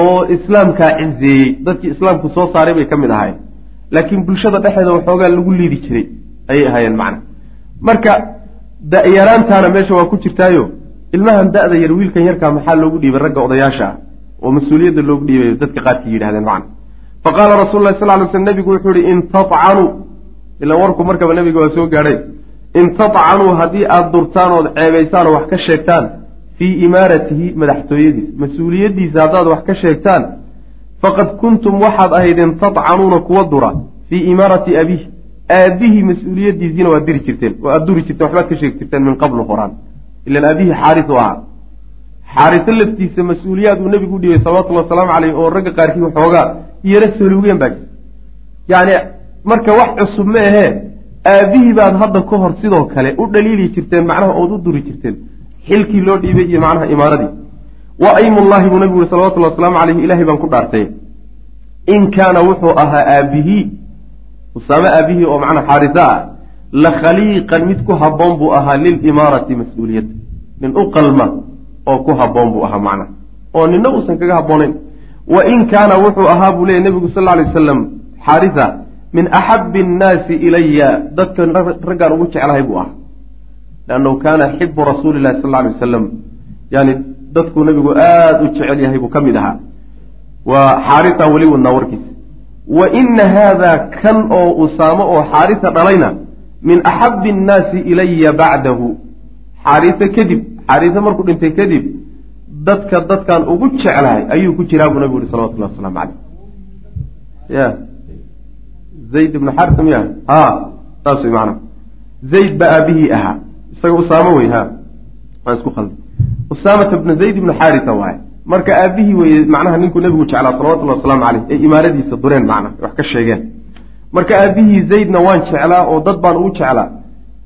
oo islaamkaa cizeeyey dadkii islaamku soo saaray bay ka mid ahaayeen. Laakiin bulshada dhexeeda waxoogaa lagu liidi jiray ayay ahaayeen macna marka da-yaraantaana meesha waa ku jirtaayo ilmahan da-da yar wiilkan yarkaa maxaa loogu dhiibay ragga odayaasha? Ah oo mas'uuliyadda loogu dhiibayo dadka qaarkii yidhahdeen macna fa qaala rasul lahi sal ly slm nebigu wuxuu yihi in tatcanuu. Ila warku markaba nebiga waa soo gaadhay. In tatcanuu haddii aada durtaan ood ceebaysaan oo wax ka sheegtaan fii imaaratihi madaxtooyadiisa mas'uuliyaddiisa haddaad wax ka sheegtaan faqad kuntum waxaad ahaydeen tatcanuuna kuwa dura fii imaarati abiih aabihii mas'uuliyaddiisiina waad diri jirteen oo aad duri jirteen waxbaad ka sheegi jirteen min qablu horaan ilan aabihii xaaris u ahaa. Xaariso laftiisa mas'uuliyaad uu nebigu u dhibay salawatullhi wasalaamu caleyh oo ragga qaarkii waxoogaa yaro saluugeen baa jir yacni marka wax cusub ma ahee aabihii baad hadda ka hor sidoo kale u dhaliili jirteen macnaha ood u duri jirteen. Xilkii loo dhiibay iyo macnaha imaaradii wa aymullahi buu nabigu uri salawatullhi wasalaamu caleyhi ilahay baan ku dhaartay. In kaana wuxuu ahaa aabihii usaame aabihii oo macnaa xaarisa ah la khaliiqan mid ku habboon buu ahaa lilimaarati mas'uuliyadda nin u qalma oo ku habboon buu ahaa macnaha oo nina uusan kaga habboonayn. Wa in kaana wuxuu ahaa buu leeyay nebigu sal lla lay wasalam xaarisa min axabbi annaasi ilaya dadka raggaan ugu jeclahay buu ahaa. Liannahu kaana xibu rasuuli llahi sal lla alay wasalam yani dadkuu nebigu aada u jecel yahay buu ka mid ahaa. Waa xaarisa weli wadnaa warkiisa wa ina haada kan oo usaamo oo xaarisa dhalayna min axabbi annaasi ilaya bacdahu. Xaariise kadib xaariise markuu dhintay kadib dadka dadkan ugu jeclahay ayuu ku jiraa buu nabigu uhi salawatullahi wasalaamu caleyh ya. Zayd ibnu xarisa miya? Ha saas wey macana zayd ba aabihii ahaa. Isaga usaamo wey ha. Waan isku khalday usaamata bna zayd ibnu xaarisa waaye marka aabihii weye macnaha ninkuu nebigu jeclaa salawatullahi wasalaamu caleyh ee imaaradiisa dureen macna wax ka sheegeen. Marka aabihii zaydna waan jeclaa oo dad baan ugu jeclaa.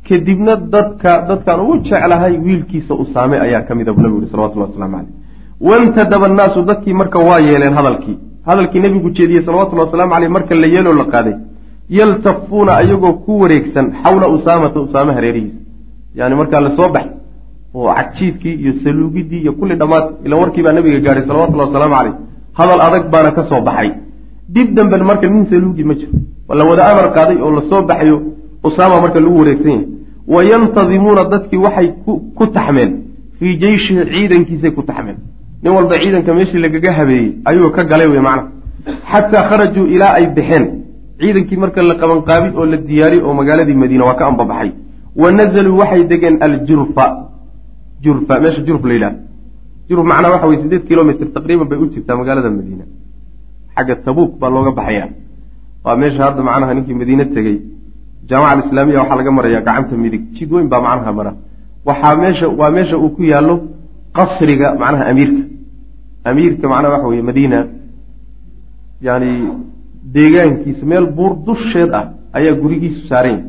Kadibna dadka dadkaan ugu jeclahay wiilkiisa usaame ayaa ka mida buu nebigu yihi salawatullahi waslamu caleyh wantadaba annaasu dadkii marka waa yeeleen hadalkii. Hadalkii nebigu jeediyey salawatullahi wasalaamu caleyh marka la yeeloo la qaaday. Yaltafuuna ayagoo ku wareegsan xawla usaamata usaame hareerihiisa yani markaa la soo baxay oo cagjiidkii iyo saluugidii iyo kulli dhammaad ila warkii baa nabiga gaadhay salawatullahi wasalaamu caleyh hadal adag baana ka soo baxay. Dib damben marka nin saluugi ma jiro. La wada amar qaaday oo la soo baxayo usaama marka lagu wareegsan yahay. Wa yantadimuuna dadkii waxay ku taxmeen. Fii jeyshihi ciidankiisay ku taxmeen. Nin walba ciidanka meeshii lagaga habeeyey ayuu ka galay wey macna. Xataa kharajuu ilaa ay baxeen ciidankii marka la qabanqaabin oo la diyaariy oo magaaladii madiina waa ka ambabaxay. Wa nazaluu waxay degeen aljurfa jurfa meesha jurf la yidhahdo. Jurf macnaa waxa weye sideed kilomitr taqriiban bay u jirtaa magaalada madiina. Xagga tabuuk baa looga baxaya. Waa meesha hadda macnaha ninkii madiine tegey jaamaca alislaamiya waxaa laga maraya gacanta midig. Jid weyn baa macnaha mara. Waxaa meesha waa meesha uu ku yaallo qasriga macnaha amiirka. Amiirka macnaha waxa weye madiina yani deegaankiisa meel buur dusheed ah ayaa gurigiisu saaranya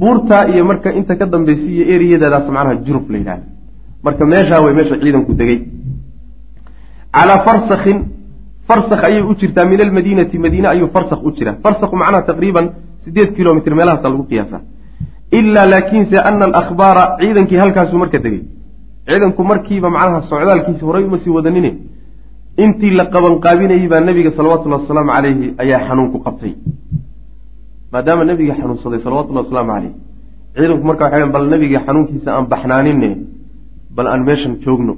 buurtaa iyo marka inta ka dambaysa iyo eriyadaadaas macnaha juruf la yidhahda marka meeshaa wey meesha ciidanku degay. Calaa farsakin farsak ayay u jirtaa min almadiinati madiine ayuu farsak u jiraa. Farsaku macnaha taqriiban sideed kilomitr meelahaasa lagu qiyaasa. Ilaa laakiinse ana alakhbaara ciidankii halkaasuu marka degay. Ciidanku markiiba macnaha socdaalkiisi horay uma sii wadanine. Intii la qabanqaabinayey baa nebiga salawatullahi wasalaamu caleyhi ayaa xanuunku qabtay. Maadaama nebiga xanuunsaday salawatullahi wasalaamu caleyh ciidanku marka waxay bal nebiga xanuunkiisa aan baxnaanine bal aan meeshan joogno.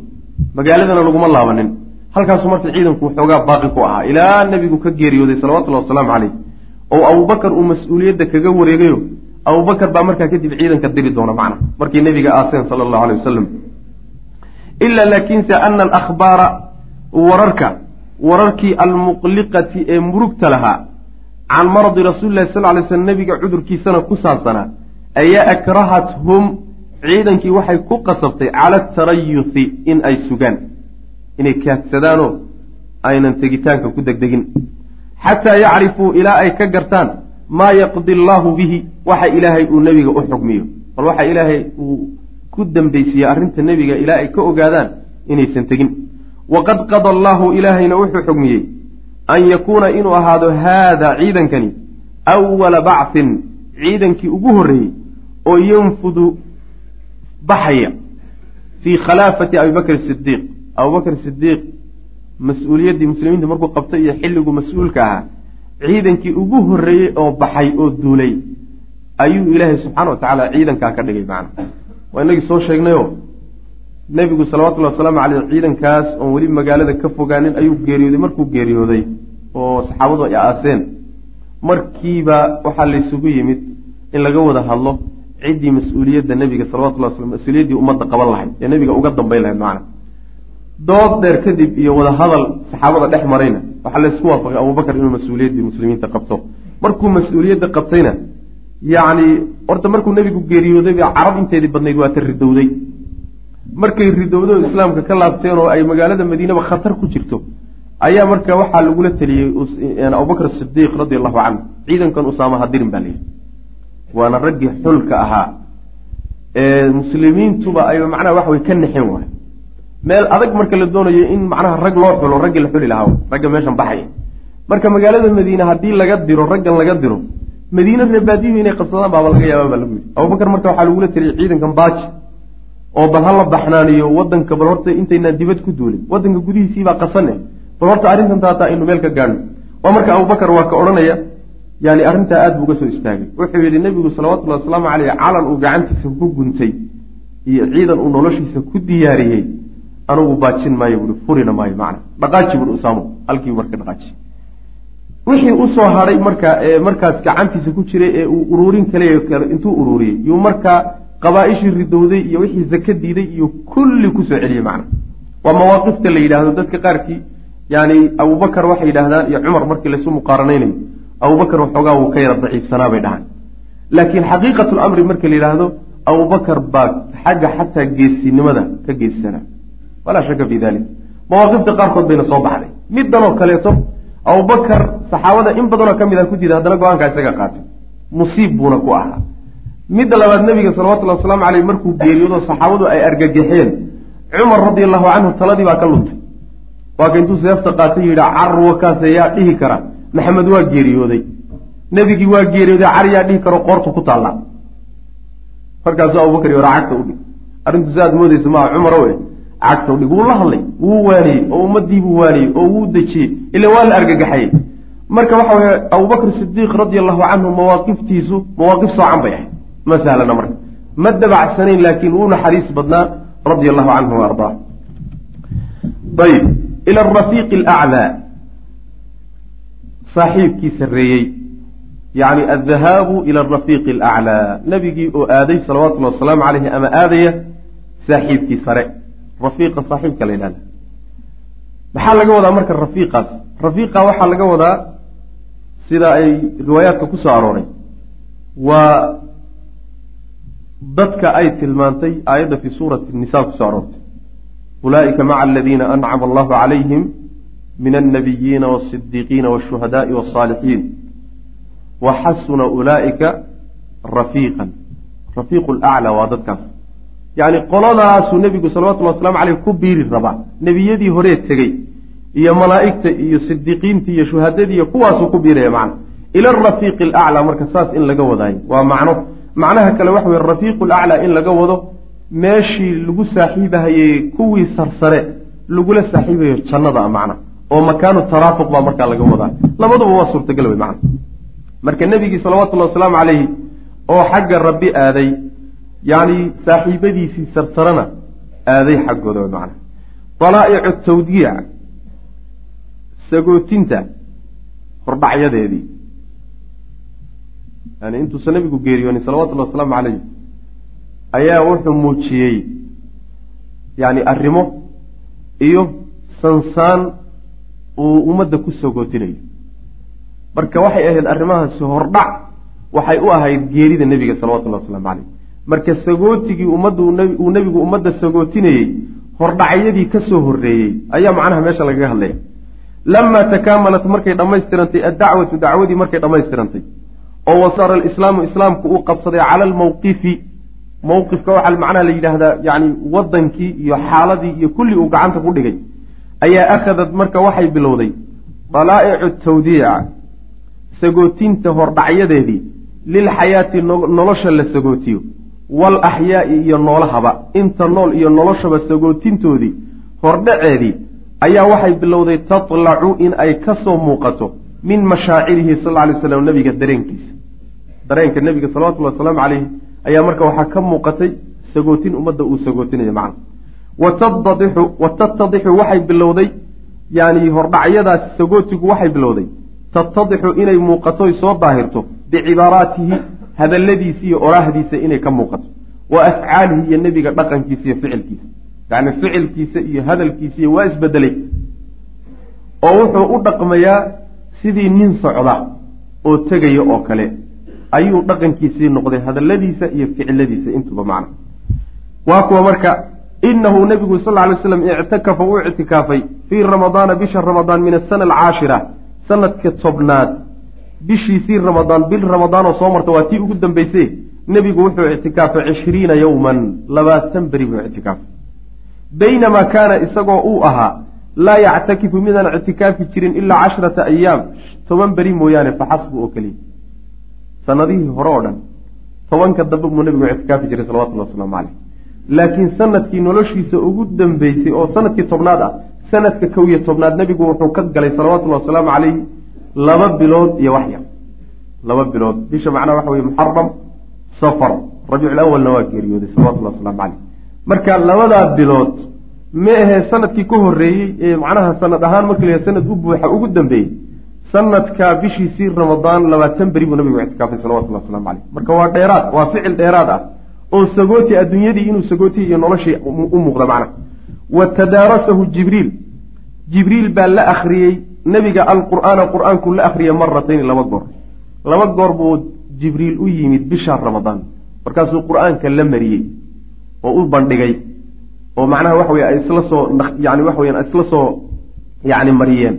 Magaaladana laguma laabanin. Halkaasu marka ciidanku waxoogaa baaqi ku ahaa ilaa nebigu ka geeriyooday salawatullahi wasalaamu caleyh oo abubakar uu mas'uuliyadda kaga wareegayo abubakar baa markaa kadib ciidanka diri doona macna. Markay nebiga aaseen sala allahu alay wasalam ilaa laakiinse ana alakhbaara wararka wararkii almuqliqati ee murugta lahaa can maradi rasuuli lahi sal lay slm nebiga cudurkiisana ku saabsanaa ayaa akrahathum ciidankii waxay ku qasabtay cala atarayuthi in ay sugaan inay kaadsadaanoo aynan tegitaanka ku degdegin. Xataa yacrifuu ilaa ay ka gartaan maa yaqdi allaahu bihi waxa ilaahay uu nebiga u xukmiyo. Bal waxa ilaahay uu ku dambeysiiye arrinta nebiga ilaa ay ka ogaadaan inaysan tegin. Waqad qada allaahu ilaahayna wuxuu xugmiyey an yakuuna inuu ahaado haada ciidankani awala bachin ciidankii ugu horreeyey oo yanfudu baxaya fii khilaafati abibakr sidiiq abubakr sidiiq mas'uuliyaddii muslimiinta markuu qabtay iyo xilliguu mas'uulka ahaa ciidankii ugu horreeyey oo baxay oo duulay ayuu ilaahay subxaana wa tacaala ciidankaa ka dhigay macna. Waa inagii soo sheegnayo nebigu salawatullahi wasalaamu caleyh ciidankaas oon weli magaalada ka fogaanin ayuu geeriyooday markuu geeriyooday oo saxaabadu ay aaseen markiiba waxaa laysugu yimid in laga wada hadlo ciddii mas'uuliyadda nebiga salawatullahi waslam mas'uuliyaddii ummadda qaban lahayd ee nebiga uga dambayn lahayd macna. Dood dheer kadib iyo wada hadal saxaabada dhex marayna waxaa laysku waafaqay abubakar inuu mas'uuliyaddii muslimiinta qabto. Markuu mas'uuliyadda qabtayna yacni horta markuu nebigu geeriyooday ba carab inteedii badnayd waa ta ridowday markay ridowday oo islaamka ka laabteen oo ay magaalada madiinaba khatar ku jirto ayaa marka waxaa lagula teliyey abubakr sidiiq radi allahu canhu ciidankan usaama hadirin baa layidhi waana raggii xulka ahaa. Muslimiintuba ay macnaha waxa way ka naxeen waay meel adag marka la doonayo in macnaha rag loo xulo raggii la xuli lahaa ragga meeshan baxaya. Marka magaalada madiine haddii laga diro raggan laga diro madiine reebaadiyu inay qabsadaan baaba laga yaaba baa lagu yidhi. Abubakar marka waxaa lagula teliyay ciidankan baaji oo bal ha la baxnaaniyo wadanka bal horta intaynaan dibad ku duulin. Wadanka gudihiisiibaa qasane bal horta arrintan taataa aynu meel ka gaadhno waa marka abubakar waa ka odhanaya yani arrintaa aada buu uga soo istaagay. Wuxuu yidhi nebigu salawatullahi wasalaamu caleyh calan uu gacantiisa ku guntay iyo ciidan uu noloshiisa ku diyaariyey anugu baajin maayo buui furina maayo macna dhaqaaji buui usaamo halkiibu marka dhaqaaji. Wixii u soo hadhay marka markaas gacantiisa ku jiray ee uu uruurin kale intuu uruuriyey yuu markaa qabaa-ishii ridowday iyo wixii zaka diiday iyo kulli ku soo celiyey macna waa mawaaqifta la yidhaahdo. Dadka qaarkii yani abubakar waxay yidhaahdaan iyo cumar markii laysu muqaaranaynayo abubakar waxoogaa wuu ka yara daciifsanaa bay dhahaan. Laakiin xaqiiqatu lamri marka la yidhaahdo abubakar baa xagga xataa geesinimada ka geesisanaa walaa shaka fi dalik mawaaqifta qaarkood bayna soo baxday. Middanoo kaleeto abubakar saxaabada in badanoo ka mid ah ku diida haddana go'aankaa isaga qaatay. Musiib buuna ku ahaa. Midda labaad nebiga salawatullahi wasalaamu caleyh markuu geeriyoodo saxaabadu ay argagaxeen cumar radi allahu canhu taladii baa ka luntay waa ka intuu seefta qaatay yidhi carwakaase yaa dhihi kara maxamed waa geeriyooday. Nebigii waa geeriyooday cali yaa dhihi karo qoortu ku taalla. Markaasuu abubakar yora cagta udhig arrintu si aad moodeysa maa cumarow e cagta udhig wuu la hadlay wuu waaniyey oo ummadiibuu waaniyey oo wuu dejiyey ila waa la argagaxayey. Marka waxa weye abubakr sidiiq radi allahu canhu mawaaqiftiisu mawaaqif soocan bay ahayd. Ma sahlana marka. Ma dabacsanayn laakiin wuu naxariis badnaa radia allahu canhu ardaa. Ayb ila arafiiqi alaclaa saaxiibkii sarreeyey. Yacni aldahaabu ila arafiiqi alaclaa nebigii oo aaday salawatullahi wasalaamu caleyhi ama aadaya saaxiibkii sare. Rafiiqa saaxiibka la yidhahda maxaa laga wadaa marka rafiiqaas? Rafiiqa waxaa laga wadaa sida ay riwaayaadka ku soo arooray. Waa dadka ay tilmaantay aayadda fi suurati nisa ku soo aroortay. Ulaa'ika maca aladiina ancama allahu calayhim min alnabiyiina walsidiiqiina walshuhadaai walsaalixiin wa xasuna ulaa'ika rafiiqan rafiiqu laclaa waa dadkaas. yacni qoladaasuu nebigu salawatullahi waslamu caleyh ku biiri rabaa nebiyadii horee tegey iyo malaa'igta iyo sidiiqiintii iyo shuhadadii iyo kuwaasuu ku biiraya macna ila arafiiqi alaclaa marka saas in laga wadaayo waa macno macnaha kale waxa weye rafiiqu laclaa in laga wado meeshii lagu saaxiibahayey kuwii sarsare lagula saaxiibayo jannada macna oo makaanu taraafuq baa markaa laga wadaa. Labaduba waa suurtagal wey macna. Marka nebigii salawatullahi wasalaamu calayhi oo xagga rabbi aaday yacni saaxiibadiisii sarsarena aaday xaggooda wey macna. Dalaa'icu tawdiic sagootinta hordhacyadeedii. Yani intuusan nabigu geeriyoonin salawatullahi wasalaamu calayh ayaa wuxuu muujiyey yani arrimo iyo sansaan uu ummadda ku sogootinayo marka waxay ahayd arrimahaasi hordhac waxay u ahayd geerida nebiga salawatullahi waslamu calayh. Marka sagootigii ummadda uu nebigu ummadda sagootinayey hordhacyadii ka soo horreeyey ayaa macnaha meesha lagaga hadlaya. Lamaa takaamalat markay dhammaystirantay addacwatu dacwadii markay dhammaystirantay oo wasara alislaamu islaamku uu qabsaday cala almawqifi mawqifka waxaa macnaha la yidhaahdaa yani wadankii iyo xaaladii iyo kulli uu gacanta ku dhigay ayaa akhadad marka waxay bilowday dalaa'icu tawdiica sagootinta hordhacyadeedii lilxayaati nolosha la sagootiyo wal axyaa'i iyo noolahaba. Inta nool iyo noloshaba sagootintoodii hordhaceedii ayaa waxay bilowday tatlacu in ay ka soo muuqato min mashaacirihi sal lay slam nebiga dareenkiisa. Dareenka nebiga salawatullahi wasalaamu calayhi ayaa marka waxaa ka muuqatay sagootin ummadda uu sagootinayo macna watadadixu watatadixu waxay bilowday yani hordhacyadaas sagootigu waxay bilowday. Tattadixu inay muuqatoy soo daahirto bicibaaraatihi hadalladiisa iyo oraahdiisa inay ka muuqato. Wa afcaalihi iyo nebiga dhaqankiisa iyo ficilkiisa. Yacni ficilkiisa iyo hadalkiisa iyo waa isbedelay. Oo wuxuu u dhaqmayaa sidii nin socda oo tegaya oo kale. Ayuu dhaqankiisii noqday hadalladiisa iyo ficiladiisa intuba macna. Waa kuwa marka inahu nebigu sal ly slam ictakafa uu ictikaafay fii ramadaana bisha ramadaan min asana alcaashira sanadka tobnaad bishiisii ramadaan bil ramadaanoo soo marta waa tii ugu dambayse nebigu wuxuu ictikaafay cishriina yowman labaatan beri buu ictikaafay baynamaa kaana isagoo uu ahaa laa yactakifu midaan ictikaafi jirin ilaa cashrata ayaam toban beri mooyaane faxasbu oo keliya sanadihii hore oo dhan tobanka dambe buu nebigu ictikaafi jiray salawatullhi wasalaamu caleyh laakiin sannadkii noloshiisa ugu dambeysay oo sannadkii tobnaad ah sanadka kow iyo tobnaad nebigu wuxuu ka galay salawatullahi wasalaamu calayhi laba bilood iyo wax yar. Laba bilood. Bisha macnaha waxa weye muxaram safar. Rabiicul awalna waa geeriyooday salawatullahi wasalaamu caleyh marka labadaa bilood ma ahee sannadkii ka horreeyey ee macnaha sanad ahaan markii la sanad u buuxa ugu dambeeyey sanadka bishiisii ramadaan labaatan beri buu nabigu ictikaafay salawatullahi waslamu caleyh marka waa dheeraad waa ficil dheeraad ah oo sagooti adduunyadii inuu sagootiy iyo noloshii u muuqda macnaha wa tadaarasahu jibriil. Jibriil baa la akhriyey nebiga alqur'aana qur'aanku la akhriyay maratayni laba goor. Laba goor buu jibriil u yimid bisha ramadaan. Markaasuu qur'aanka la mariyey oo u bandhigay oo macnaha waxa weye ay isla soo yani waxa weyan isla soo yani mariyeen.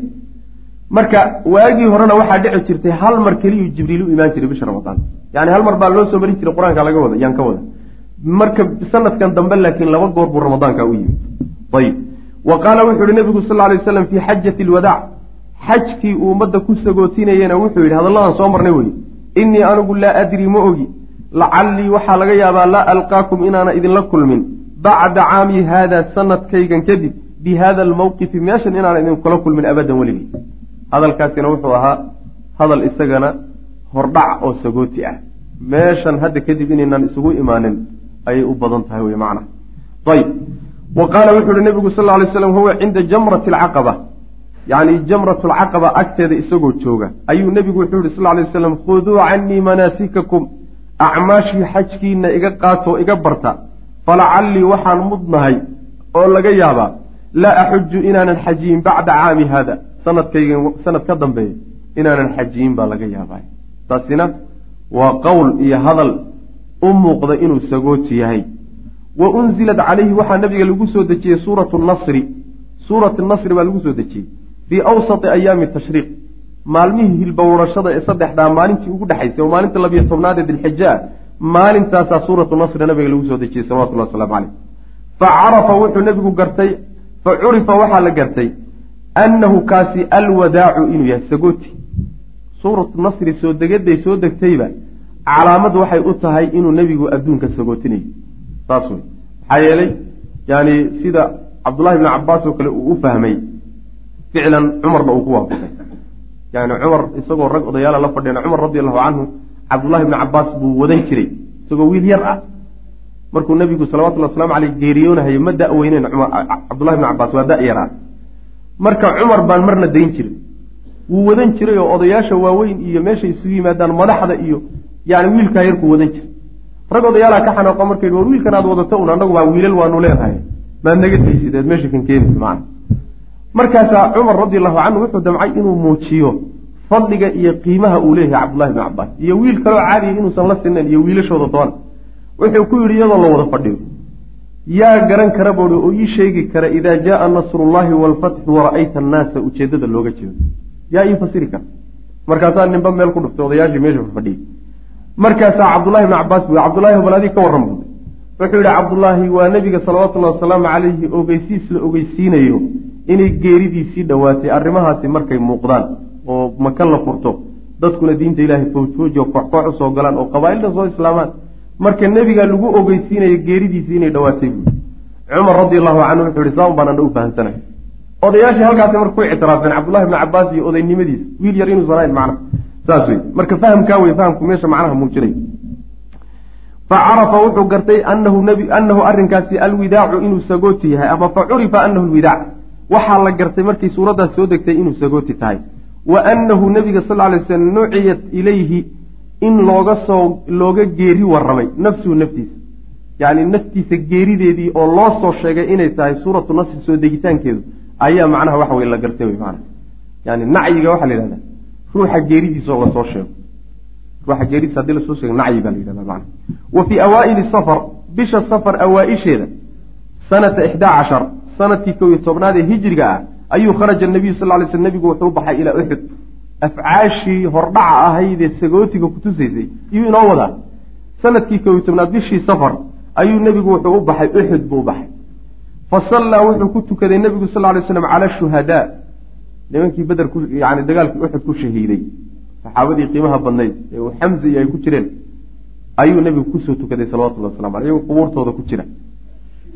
Marka waagii horena waxaa dhici jirtay hal mar keliyuu jibriil u imaan jiray bisha ramadaan. Yani hal mar baa loo soo marin jiray qur'aanka laga wada yaan ka wada marka sanadkan dambe laakiin laba goor buu ramadaanka u yimid. Ayib. Wa qaala wuxuu yihi nabigu sal lay waslam fii xajati lwadaac xajkii uu ummadda ku sagootinayena wuxuu yidhi hadalladan soo marnay wey innii anigu laa adri ma ogi. Lacallii waxaa laga yaabaa laa alqaakum inaana idinla kulmin. Bacda caami haada sanadkaygan kadib bi hada almawqifi meeshan inaana idinkula kulmin abadan weligay hadalkaasina wuxuu ahaa hadal isagana hordhac oo sagooti ah. Meeshan hadda kadib inaynan isugu imaanin ayay u badan tahay wey macna. Ayb wa qaala wuxuu uhi nabigu sal lay slam huwa cinda jamrati alcaqaba yacni jamratu alcaqaba agteeda isagoo jooga. Ayuu nebigu wuxuu yihi sal lay waslam khuduu canii manaasikakum. Acmaashii xajkiina iga qaatoo iga barta. Falacallii waxaan mudnahay oo laga yaabaa laa axuju inaanan xajiyin bacda caami haada. Sanadkayga sanad ka dambeeya inaanan xajiyin baa laga yaabaa. Taasina waa qowl iyo hadal u muuqda inuu sagooti yahay. Wa unzilat calayhi waxaa nabiga lagu soo dejiyey suuratu nasri. Suurat nasri baa lagu soo dejiyey. Fii awsati ayaami tashriiq. Maalmihii hilbowrashada ee saddexdaa maalintii ugu dhexaysay oo maalinta labiyo tobnaad ee dilxija maalintaasaa suuratu nasri nabiga lagu soo dejiyey salawatullah waslamu caleyh fa carafa wuxuu nebigu gartay fa curifa waxaa la gartay annahu kaasi alwadaacu inuu yahay sagooti suuratu nasri soo degaday soo degtayba calaamad waxay u tahay inuu nebigu adduunka sagootinayo saas wey maxaa yeelay yani sida cabdullahi bni cabaas oo kale uu u fahmay ficlan cumarna uu ku waafaqay. Yani cumar isagoo rag odayaala la fadhiyana cumar radi allahu canhu cabdullahi bni cabaas buu wadan jiray. Isagoo wiil yar ah. Markuu nebigu salawatullhi waslamu aleyh geeriyoonahayo ma da-weyneyn cabdullahi bni cabaas waa da-yaraa marka cumar baan marna dayn jiray wuu wadan jiray oo odayaasha waaweyn iyo meeshay isugu yimaadaan madaxda iyo yani wiilkaa yarku wadan jira rag odayaalaa ka xanaaqo markay war wiilkan aad wadato un annagu baa wiilal waanu leedahay. Maad naga daysid eed meesha kan keenaysa macana markaasaa cumar radi allahu canhu wuxuu damcay inuu muujiyo fadliga iyo qiimaha uu leeyahay cabdullahi bni cabaas iyo wiil kaloo caadiya inuusan la sinayn iyo wiilashooda toona wuxuu ku yidhi iyadoo la wada fadhiyo yaa garan kara buui oo ii sheegi kara idaa jaaa nasrullahi waalfatxu wara'ayta annaasa ujeeddada looga jeedo. Yaa ii fasiri kara. Markaasaa ninba meel ku dhuftay odayaashii meesha fadhiyay markaasaa cabdullahi bni cabaas buu cabdullahi bal adii ka warran buui wuxuu yidhi cabdullaahi waa nebiga salawatullahi wasalaamu calayhi ogeysiis la ogeysiinayo inay geeridiisii dhowaatay arrimahaasi markay muuqdaan oo maka la furto dadkuna diinta ilaahay fowjfowjo kooxkoox u soo galaan oo qabaailda soo islaamaan. Marka nebigaa lagu ogeysiinayo geeridiisii inay dhowaatay buui cumar radi allahu canhu wuxuu yihi baan ana u fahamsanay odayaashii halkaasi marka ku ictiraafeen cabdullahi bni cabaas iyo odaynimadiisa wiil yar inuusan ahayn macna saas wey marka fahamkaa wey fahamku meesha macnaha muujinay facarafa wuxuu gartay anahu anahu arrinkaasi alwidaacu inuu sagooti yahay ama fa curifa anahu lwidaac waxaa la gartay markii suuraddaas soo degtay inuu sagooti tahay. Wa annahu nabiga sal ly slam nuciyat ilayhi in looga soo looga geeri warramay nafsuhu naftiisa. Yacni naftiisa geerideedii oo loo soo sheegay inay tahay suuratu nasri soo degitaankeedu ayaa macnaha waxa weye la gartay wey maana yani nacyiga waxaa la yidhahdaa ruuxa geeridiisaoo la soo sheego. Ruuxa geeridiisa haddii la soo sheego nacyi baa la yidhahda macna wa fii awaa'ili safar bisha safar awaa-isheeda sanata ixdaa cashar sannadkii kow iyo tobnaad ee hijriga ah ayuu kharaja nabiyu sal lay sl nebigu wuxuu baxay ilaa uxud afcaashii hordhaca ahaydee sagootiga kutusaysay iyuu inoo wadaa. Sanadkii kow iyo tobnaad bishii safar ayuu nebigu wuxuu u baxay uxud buu u baxay. Fa sallaa wuxuu ku tukaday nebigu sal lay slam cala shuhadaa nimankii beder yani dagaalkii uxud ku shahiiday saxaabadii qiimaha badnayd ee uu xamza iyo ay ku jireen ayuu nebigu ku soo tukaday salawatullhi waslamu aleh iyagoo qubuurtooda ku jira.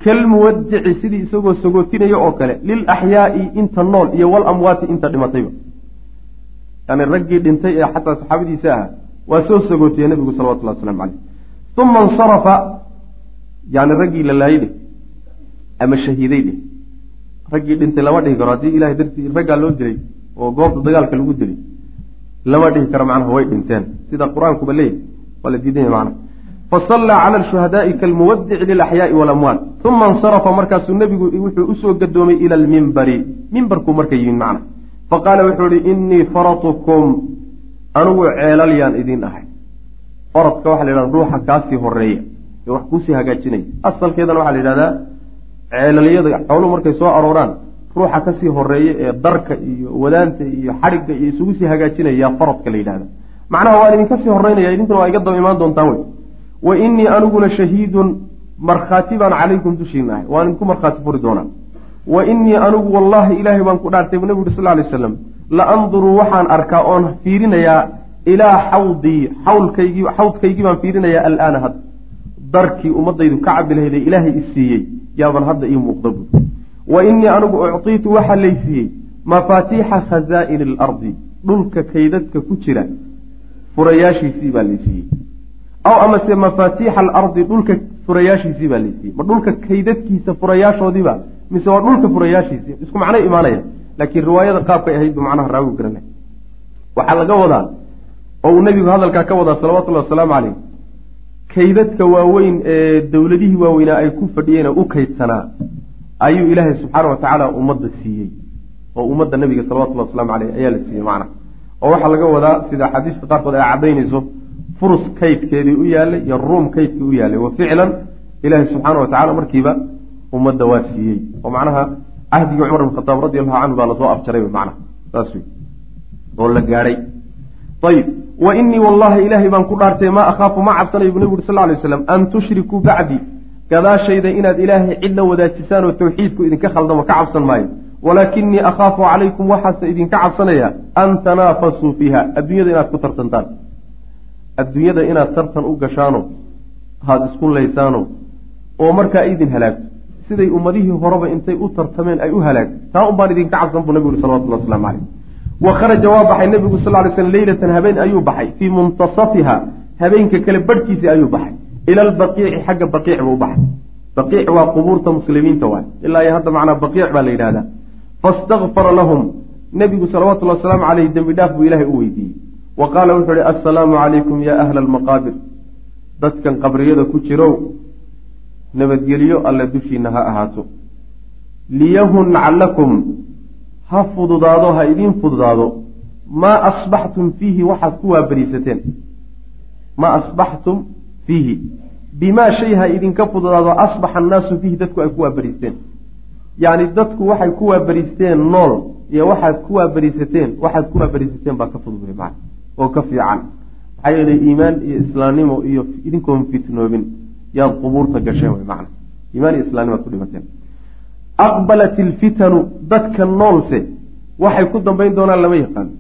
Kalmuwadici sidii isagoo sagootinaya oo kale lilaxyaai inta nool iyo walamwaati inta dhimatayba yani raggii dhintay ee xataa saxaabadiisa ahaa waa soo sagootiya nebigu salawatullahi waslamu caleyh uma insarafa yani raggii la laayay dheh ama shahiiday dheh raggii dhintay lama dhihi karo haddii ilahay dartii raggaa loo dilay oo goobta dagaalka lagu dilay lama dhihi karo macnaha way dhinteen. Sida qur'aankuba leeyahy waa la diidan yahy macnaha fasallaa cala alshuhadaai kalmuwadici lilaxyaai walamwaat uma insarafa markaasuu nebigu wuxuu u soo gadoomay ila almimbari mimbarkuu marka yimid macna faqaala wuxuu ihi innii faratukum anugu ceelalyaan idin ahay. Faradka waxa la yhahda ruuxa kaasii horreeya ee wax kuusii hagaajinaya asalkeedana waxaa la yidhahdaa ceelalyada xooluhu markay soo arooraan ruuxa ka sii horreeya ee darka iyo wadaanta iyo xadhigga iyo isugu sii hagaajinaya faradka la yidhahda macnaha waan idinka sii horeynaya idinkuna waa iga daba imaan doontaan wey. Wa innii aniguna shahiidun markhaati baan calaykum dushiina ahay waan idinku markhaati furi doonaa wa innii anigu wallaahi ilaahay baan ku dhaartay bu nebi uri sal lay slam la anduru waxaan arkaa oon fiirinayaa ilaa xawdii xawlkaygii xawdkaygii baan fiirinayaa alaana had. Darkii ummadaydu ka cabi lahayd ee ilaahay i siiyey yaaban hadda ii muuqda buui wa innii anigu uctiitu waxaa laysiiyey mafaatiixa khazaa'ini alardi dhulka kaydadka ku jira furayaashiisii baa laysiiyey aw amase mafaatiixa alardi dhulka furayaashiisii baa laysiiyey ma dhulka kaydadkiisa furayaashoodiiba mise waa dhulka furayaashiisii? Isku macno imaanaya. Laakiin riwaayada qaabkay ahayd bu macnaha raawigu garanay. Waxaa laga wadaa oo uu nebigu hadalkaa ka wadaa salawatullahi wasalaamu caleyh kaydadka waaweyn ee dowladihii waaweynaa ay ku fadhiyeen u kaydsanaa ayuu ilaahay subxaana wa tacaala ummadda siiyey oo ummadda nabiga salawatullahi waslamu caleyh ayaa la siiyey macna. Oo waxaa laga wadaa sida xadiiska qaarkood ay caddaynayso furus kaydkeedii u yaalay iyo ruum kaydkii u yaalay wa ficlan ilaahay subxaana wa tacala markiiba ummadda waa siiyey. Oo macnaha cahdigii cumar bin khataab radi allahu canhu baa la soo afjaray macnaha saas wey oo la gaadhay ayib wa innii wallahi ilaahay baan ku dhaartay maa akhaafu ma cabsanayo bu nebi uri sal ly waslam an tushrikuu bacdii gadaashayda inaad ilaahay cid la wadaajisaan oo tawxiidku idinka khaldamo ka cabsan maayo. Walaakinii akhaafu calaykum waxaase idinka cabsanaya an tanaafasuu fiiha adduunyada inaad ku tartantaan. Adduunyada inaad tartan u gashaano haad isku laysaano oo markaa idin halaagto. Siday ummadihii horeba intay u tartameen ay u halaagto. Taa un baan idinka cabsan buu nabigu uri salawatullah waslamu caleyh wa kharaja waa baxay nebigu sal ly slm leylatan habeen ayuu baxay. Fii muntasafiha habeenka kale barhkiisii ayuu baxay. Ila albaqiici xagga baqiic buu baxay. Baqiic waa qubuurta muslimiinta waay ilaa iyo hadda macnaa baqiic baa la yidhahdaa fastakfara lahum. Nebigu salawatullhi wasalaamu caleyh dembi dhaaf buu ilaahay u weydiiyey. Wa qaala wuxuu uhi assalaamu calaykum ya ahla almaqaabir dadkan qabriyada ku jirow nabadgelyo alle dushiina ha ahaato. Liyahunca lakum ha fududaado ha idiin fududaado maa asbaxtum fiihi waxaad ku waabariisateen. Maa asbaxtum fiihi. Bimaa shay ha idinka fududaado asbaxa annaasu fiihi dadku ay ku waabariisteen. Yacni dadku waxay ku waabariisteen nool iyo waxaad ku waabariisateen waxaad ku waabariisateen baa ka fudud macana oo ka fiican. Maxaa yeelay iimaan iyo islaamnimo iyo idinkoon fitnoobin yaad qubuurta gasheen wey macana iimaan iyo islamnimaad ku dhimateen aqbalat ilfitanu dadka noolse waxay ku dambayn doonaan lama yaqaano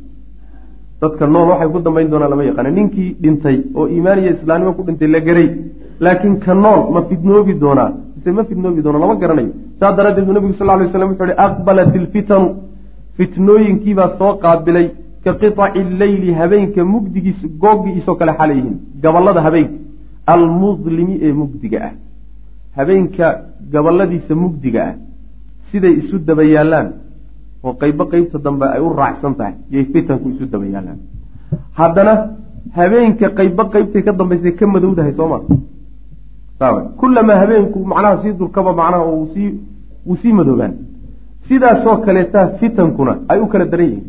dadka nool waxay ku dambayn doonaan lama yaqaano ninkii dhintay oo iimaan iyo islaamnimo ku dhintay la geray laakiin ka nool ma fidnoobi doonaa. Mise ma fidnoobi doona lama garanayo. Saas daraaddeed buu nabigu sal ly slam wuxu uhi aqbalat ilfitanu fitnooyinkiibaa soo qaabilay ka qiطaci leyli habeenka mugdigiis googiisoo kale xalay yihiin. Gabalada habeenka almudlimi ee mugdiga ah. Habeenka gabaladiisa mugdiga ah siday isu daba yaallaan oo qeybo qeybta dambe ay u raacsan tahay yay fitanku isu daba yaallaan haddana habeenka qeybo qeybtay ka dambaysay ka madowdahay soo ma? Saawa kullamaa habeenku macnaha sii durkaba macnaha sii wuu sii madoobaan. Sidaasoo kaleetaa fitankuna ay u kala daran yihiin.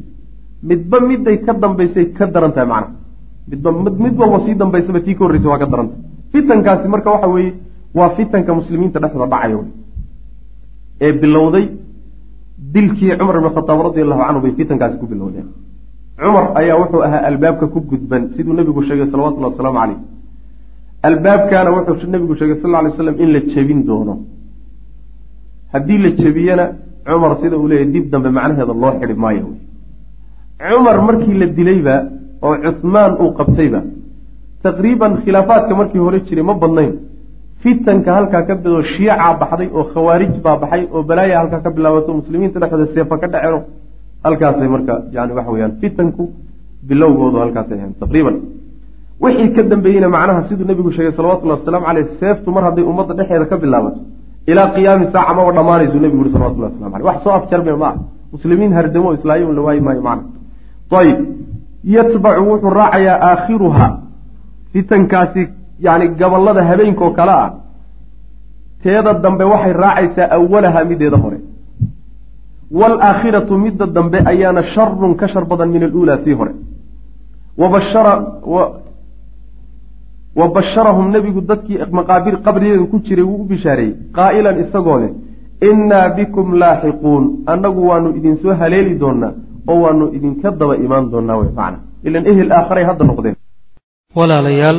Midba miday ka dambaysay ka daran tahay macnaha. Midba mid walba sii dambaysaba tii ka horreysa waa ka daran tahay. Fitankaasi marka waxa weeye waa fitanka muslimiinta dhexdooda dhacaya ee bilowday dilkii cumar ibn khataab radi allahu canhu bay fitankaasi ku bilowdeen cumar ayaa wuxuu ahaa albaabka ku gudban siduu nebigu sheegay salawatullahi wasalaamu caleyh albaabkaana wuxuu nebigu sheegay sal alay slam in la jebin doono. Haddii la jebiyena cumar sida uu leeyahy dib dambe macnaheeda loo xidhi maayo. Cumar markii la dilayba oo cuhmaan uu qabtayba taqriiban khilaafaadka markii hore jiray ma badnayn fitanka halkaa ka bidoo shiicaa baxday oo khawaarij baa baxay oo balaaya halkaa ka bilaabato muslimiinta dhexdooda seefa ka dhaceeno halkaasay marka yani waxa weyaan fitanku bilowgoodu halkaasay ahayn taqriiban. Wixii ka dambeeyeyna macnaha siduu nebigu sheegay salawatullahi wasalaamu caleyh seeftu mar hadday ummadda dhexeeda ka bilaabato ilaa qiyaami saaca maba dhammaanaysu nebigu uri salawatullahi waslamu aleyh wax soo afjarme ma ah muslimiin hardamo islaayo la waayi maayo macna. Ayib yatbacu wuxuu raacayaa aakhiruha fitankaasi yani gabalada habeenkoo kale ah teeda dambe waxay raacaysaa awalaha mideeda hore. Waalaakhiratu midda dambe ayaana sharun ka shar badan min aluulaa tii hore. Wabashara wa basharahum nebigu dadkii maqaabir qabrigeeda ku jiray wuu u bishaareeyey qaa'ilan isagoo leh innaa bikum laaxiquun annagu waanu idin soo haleeli doonaa oo waanu idinka daba imaan doonaa wey macna. Ilan ehel aakharay hadda noqdeen. Walaalayaal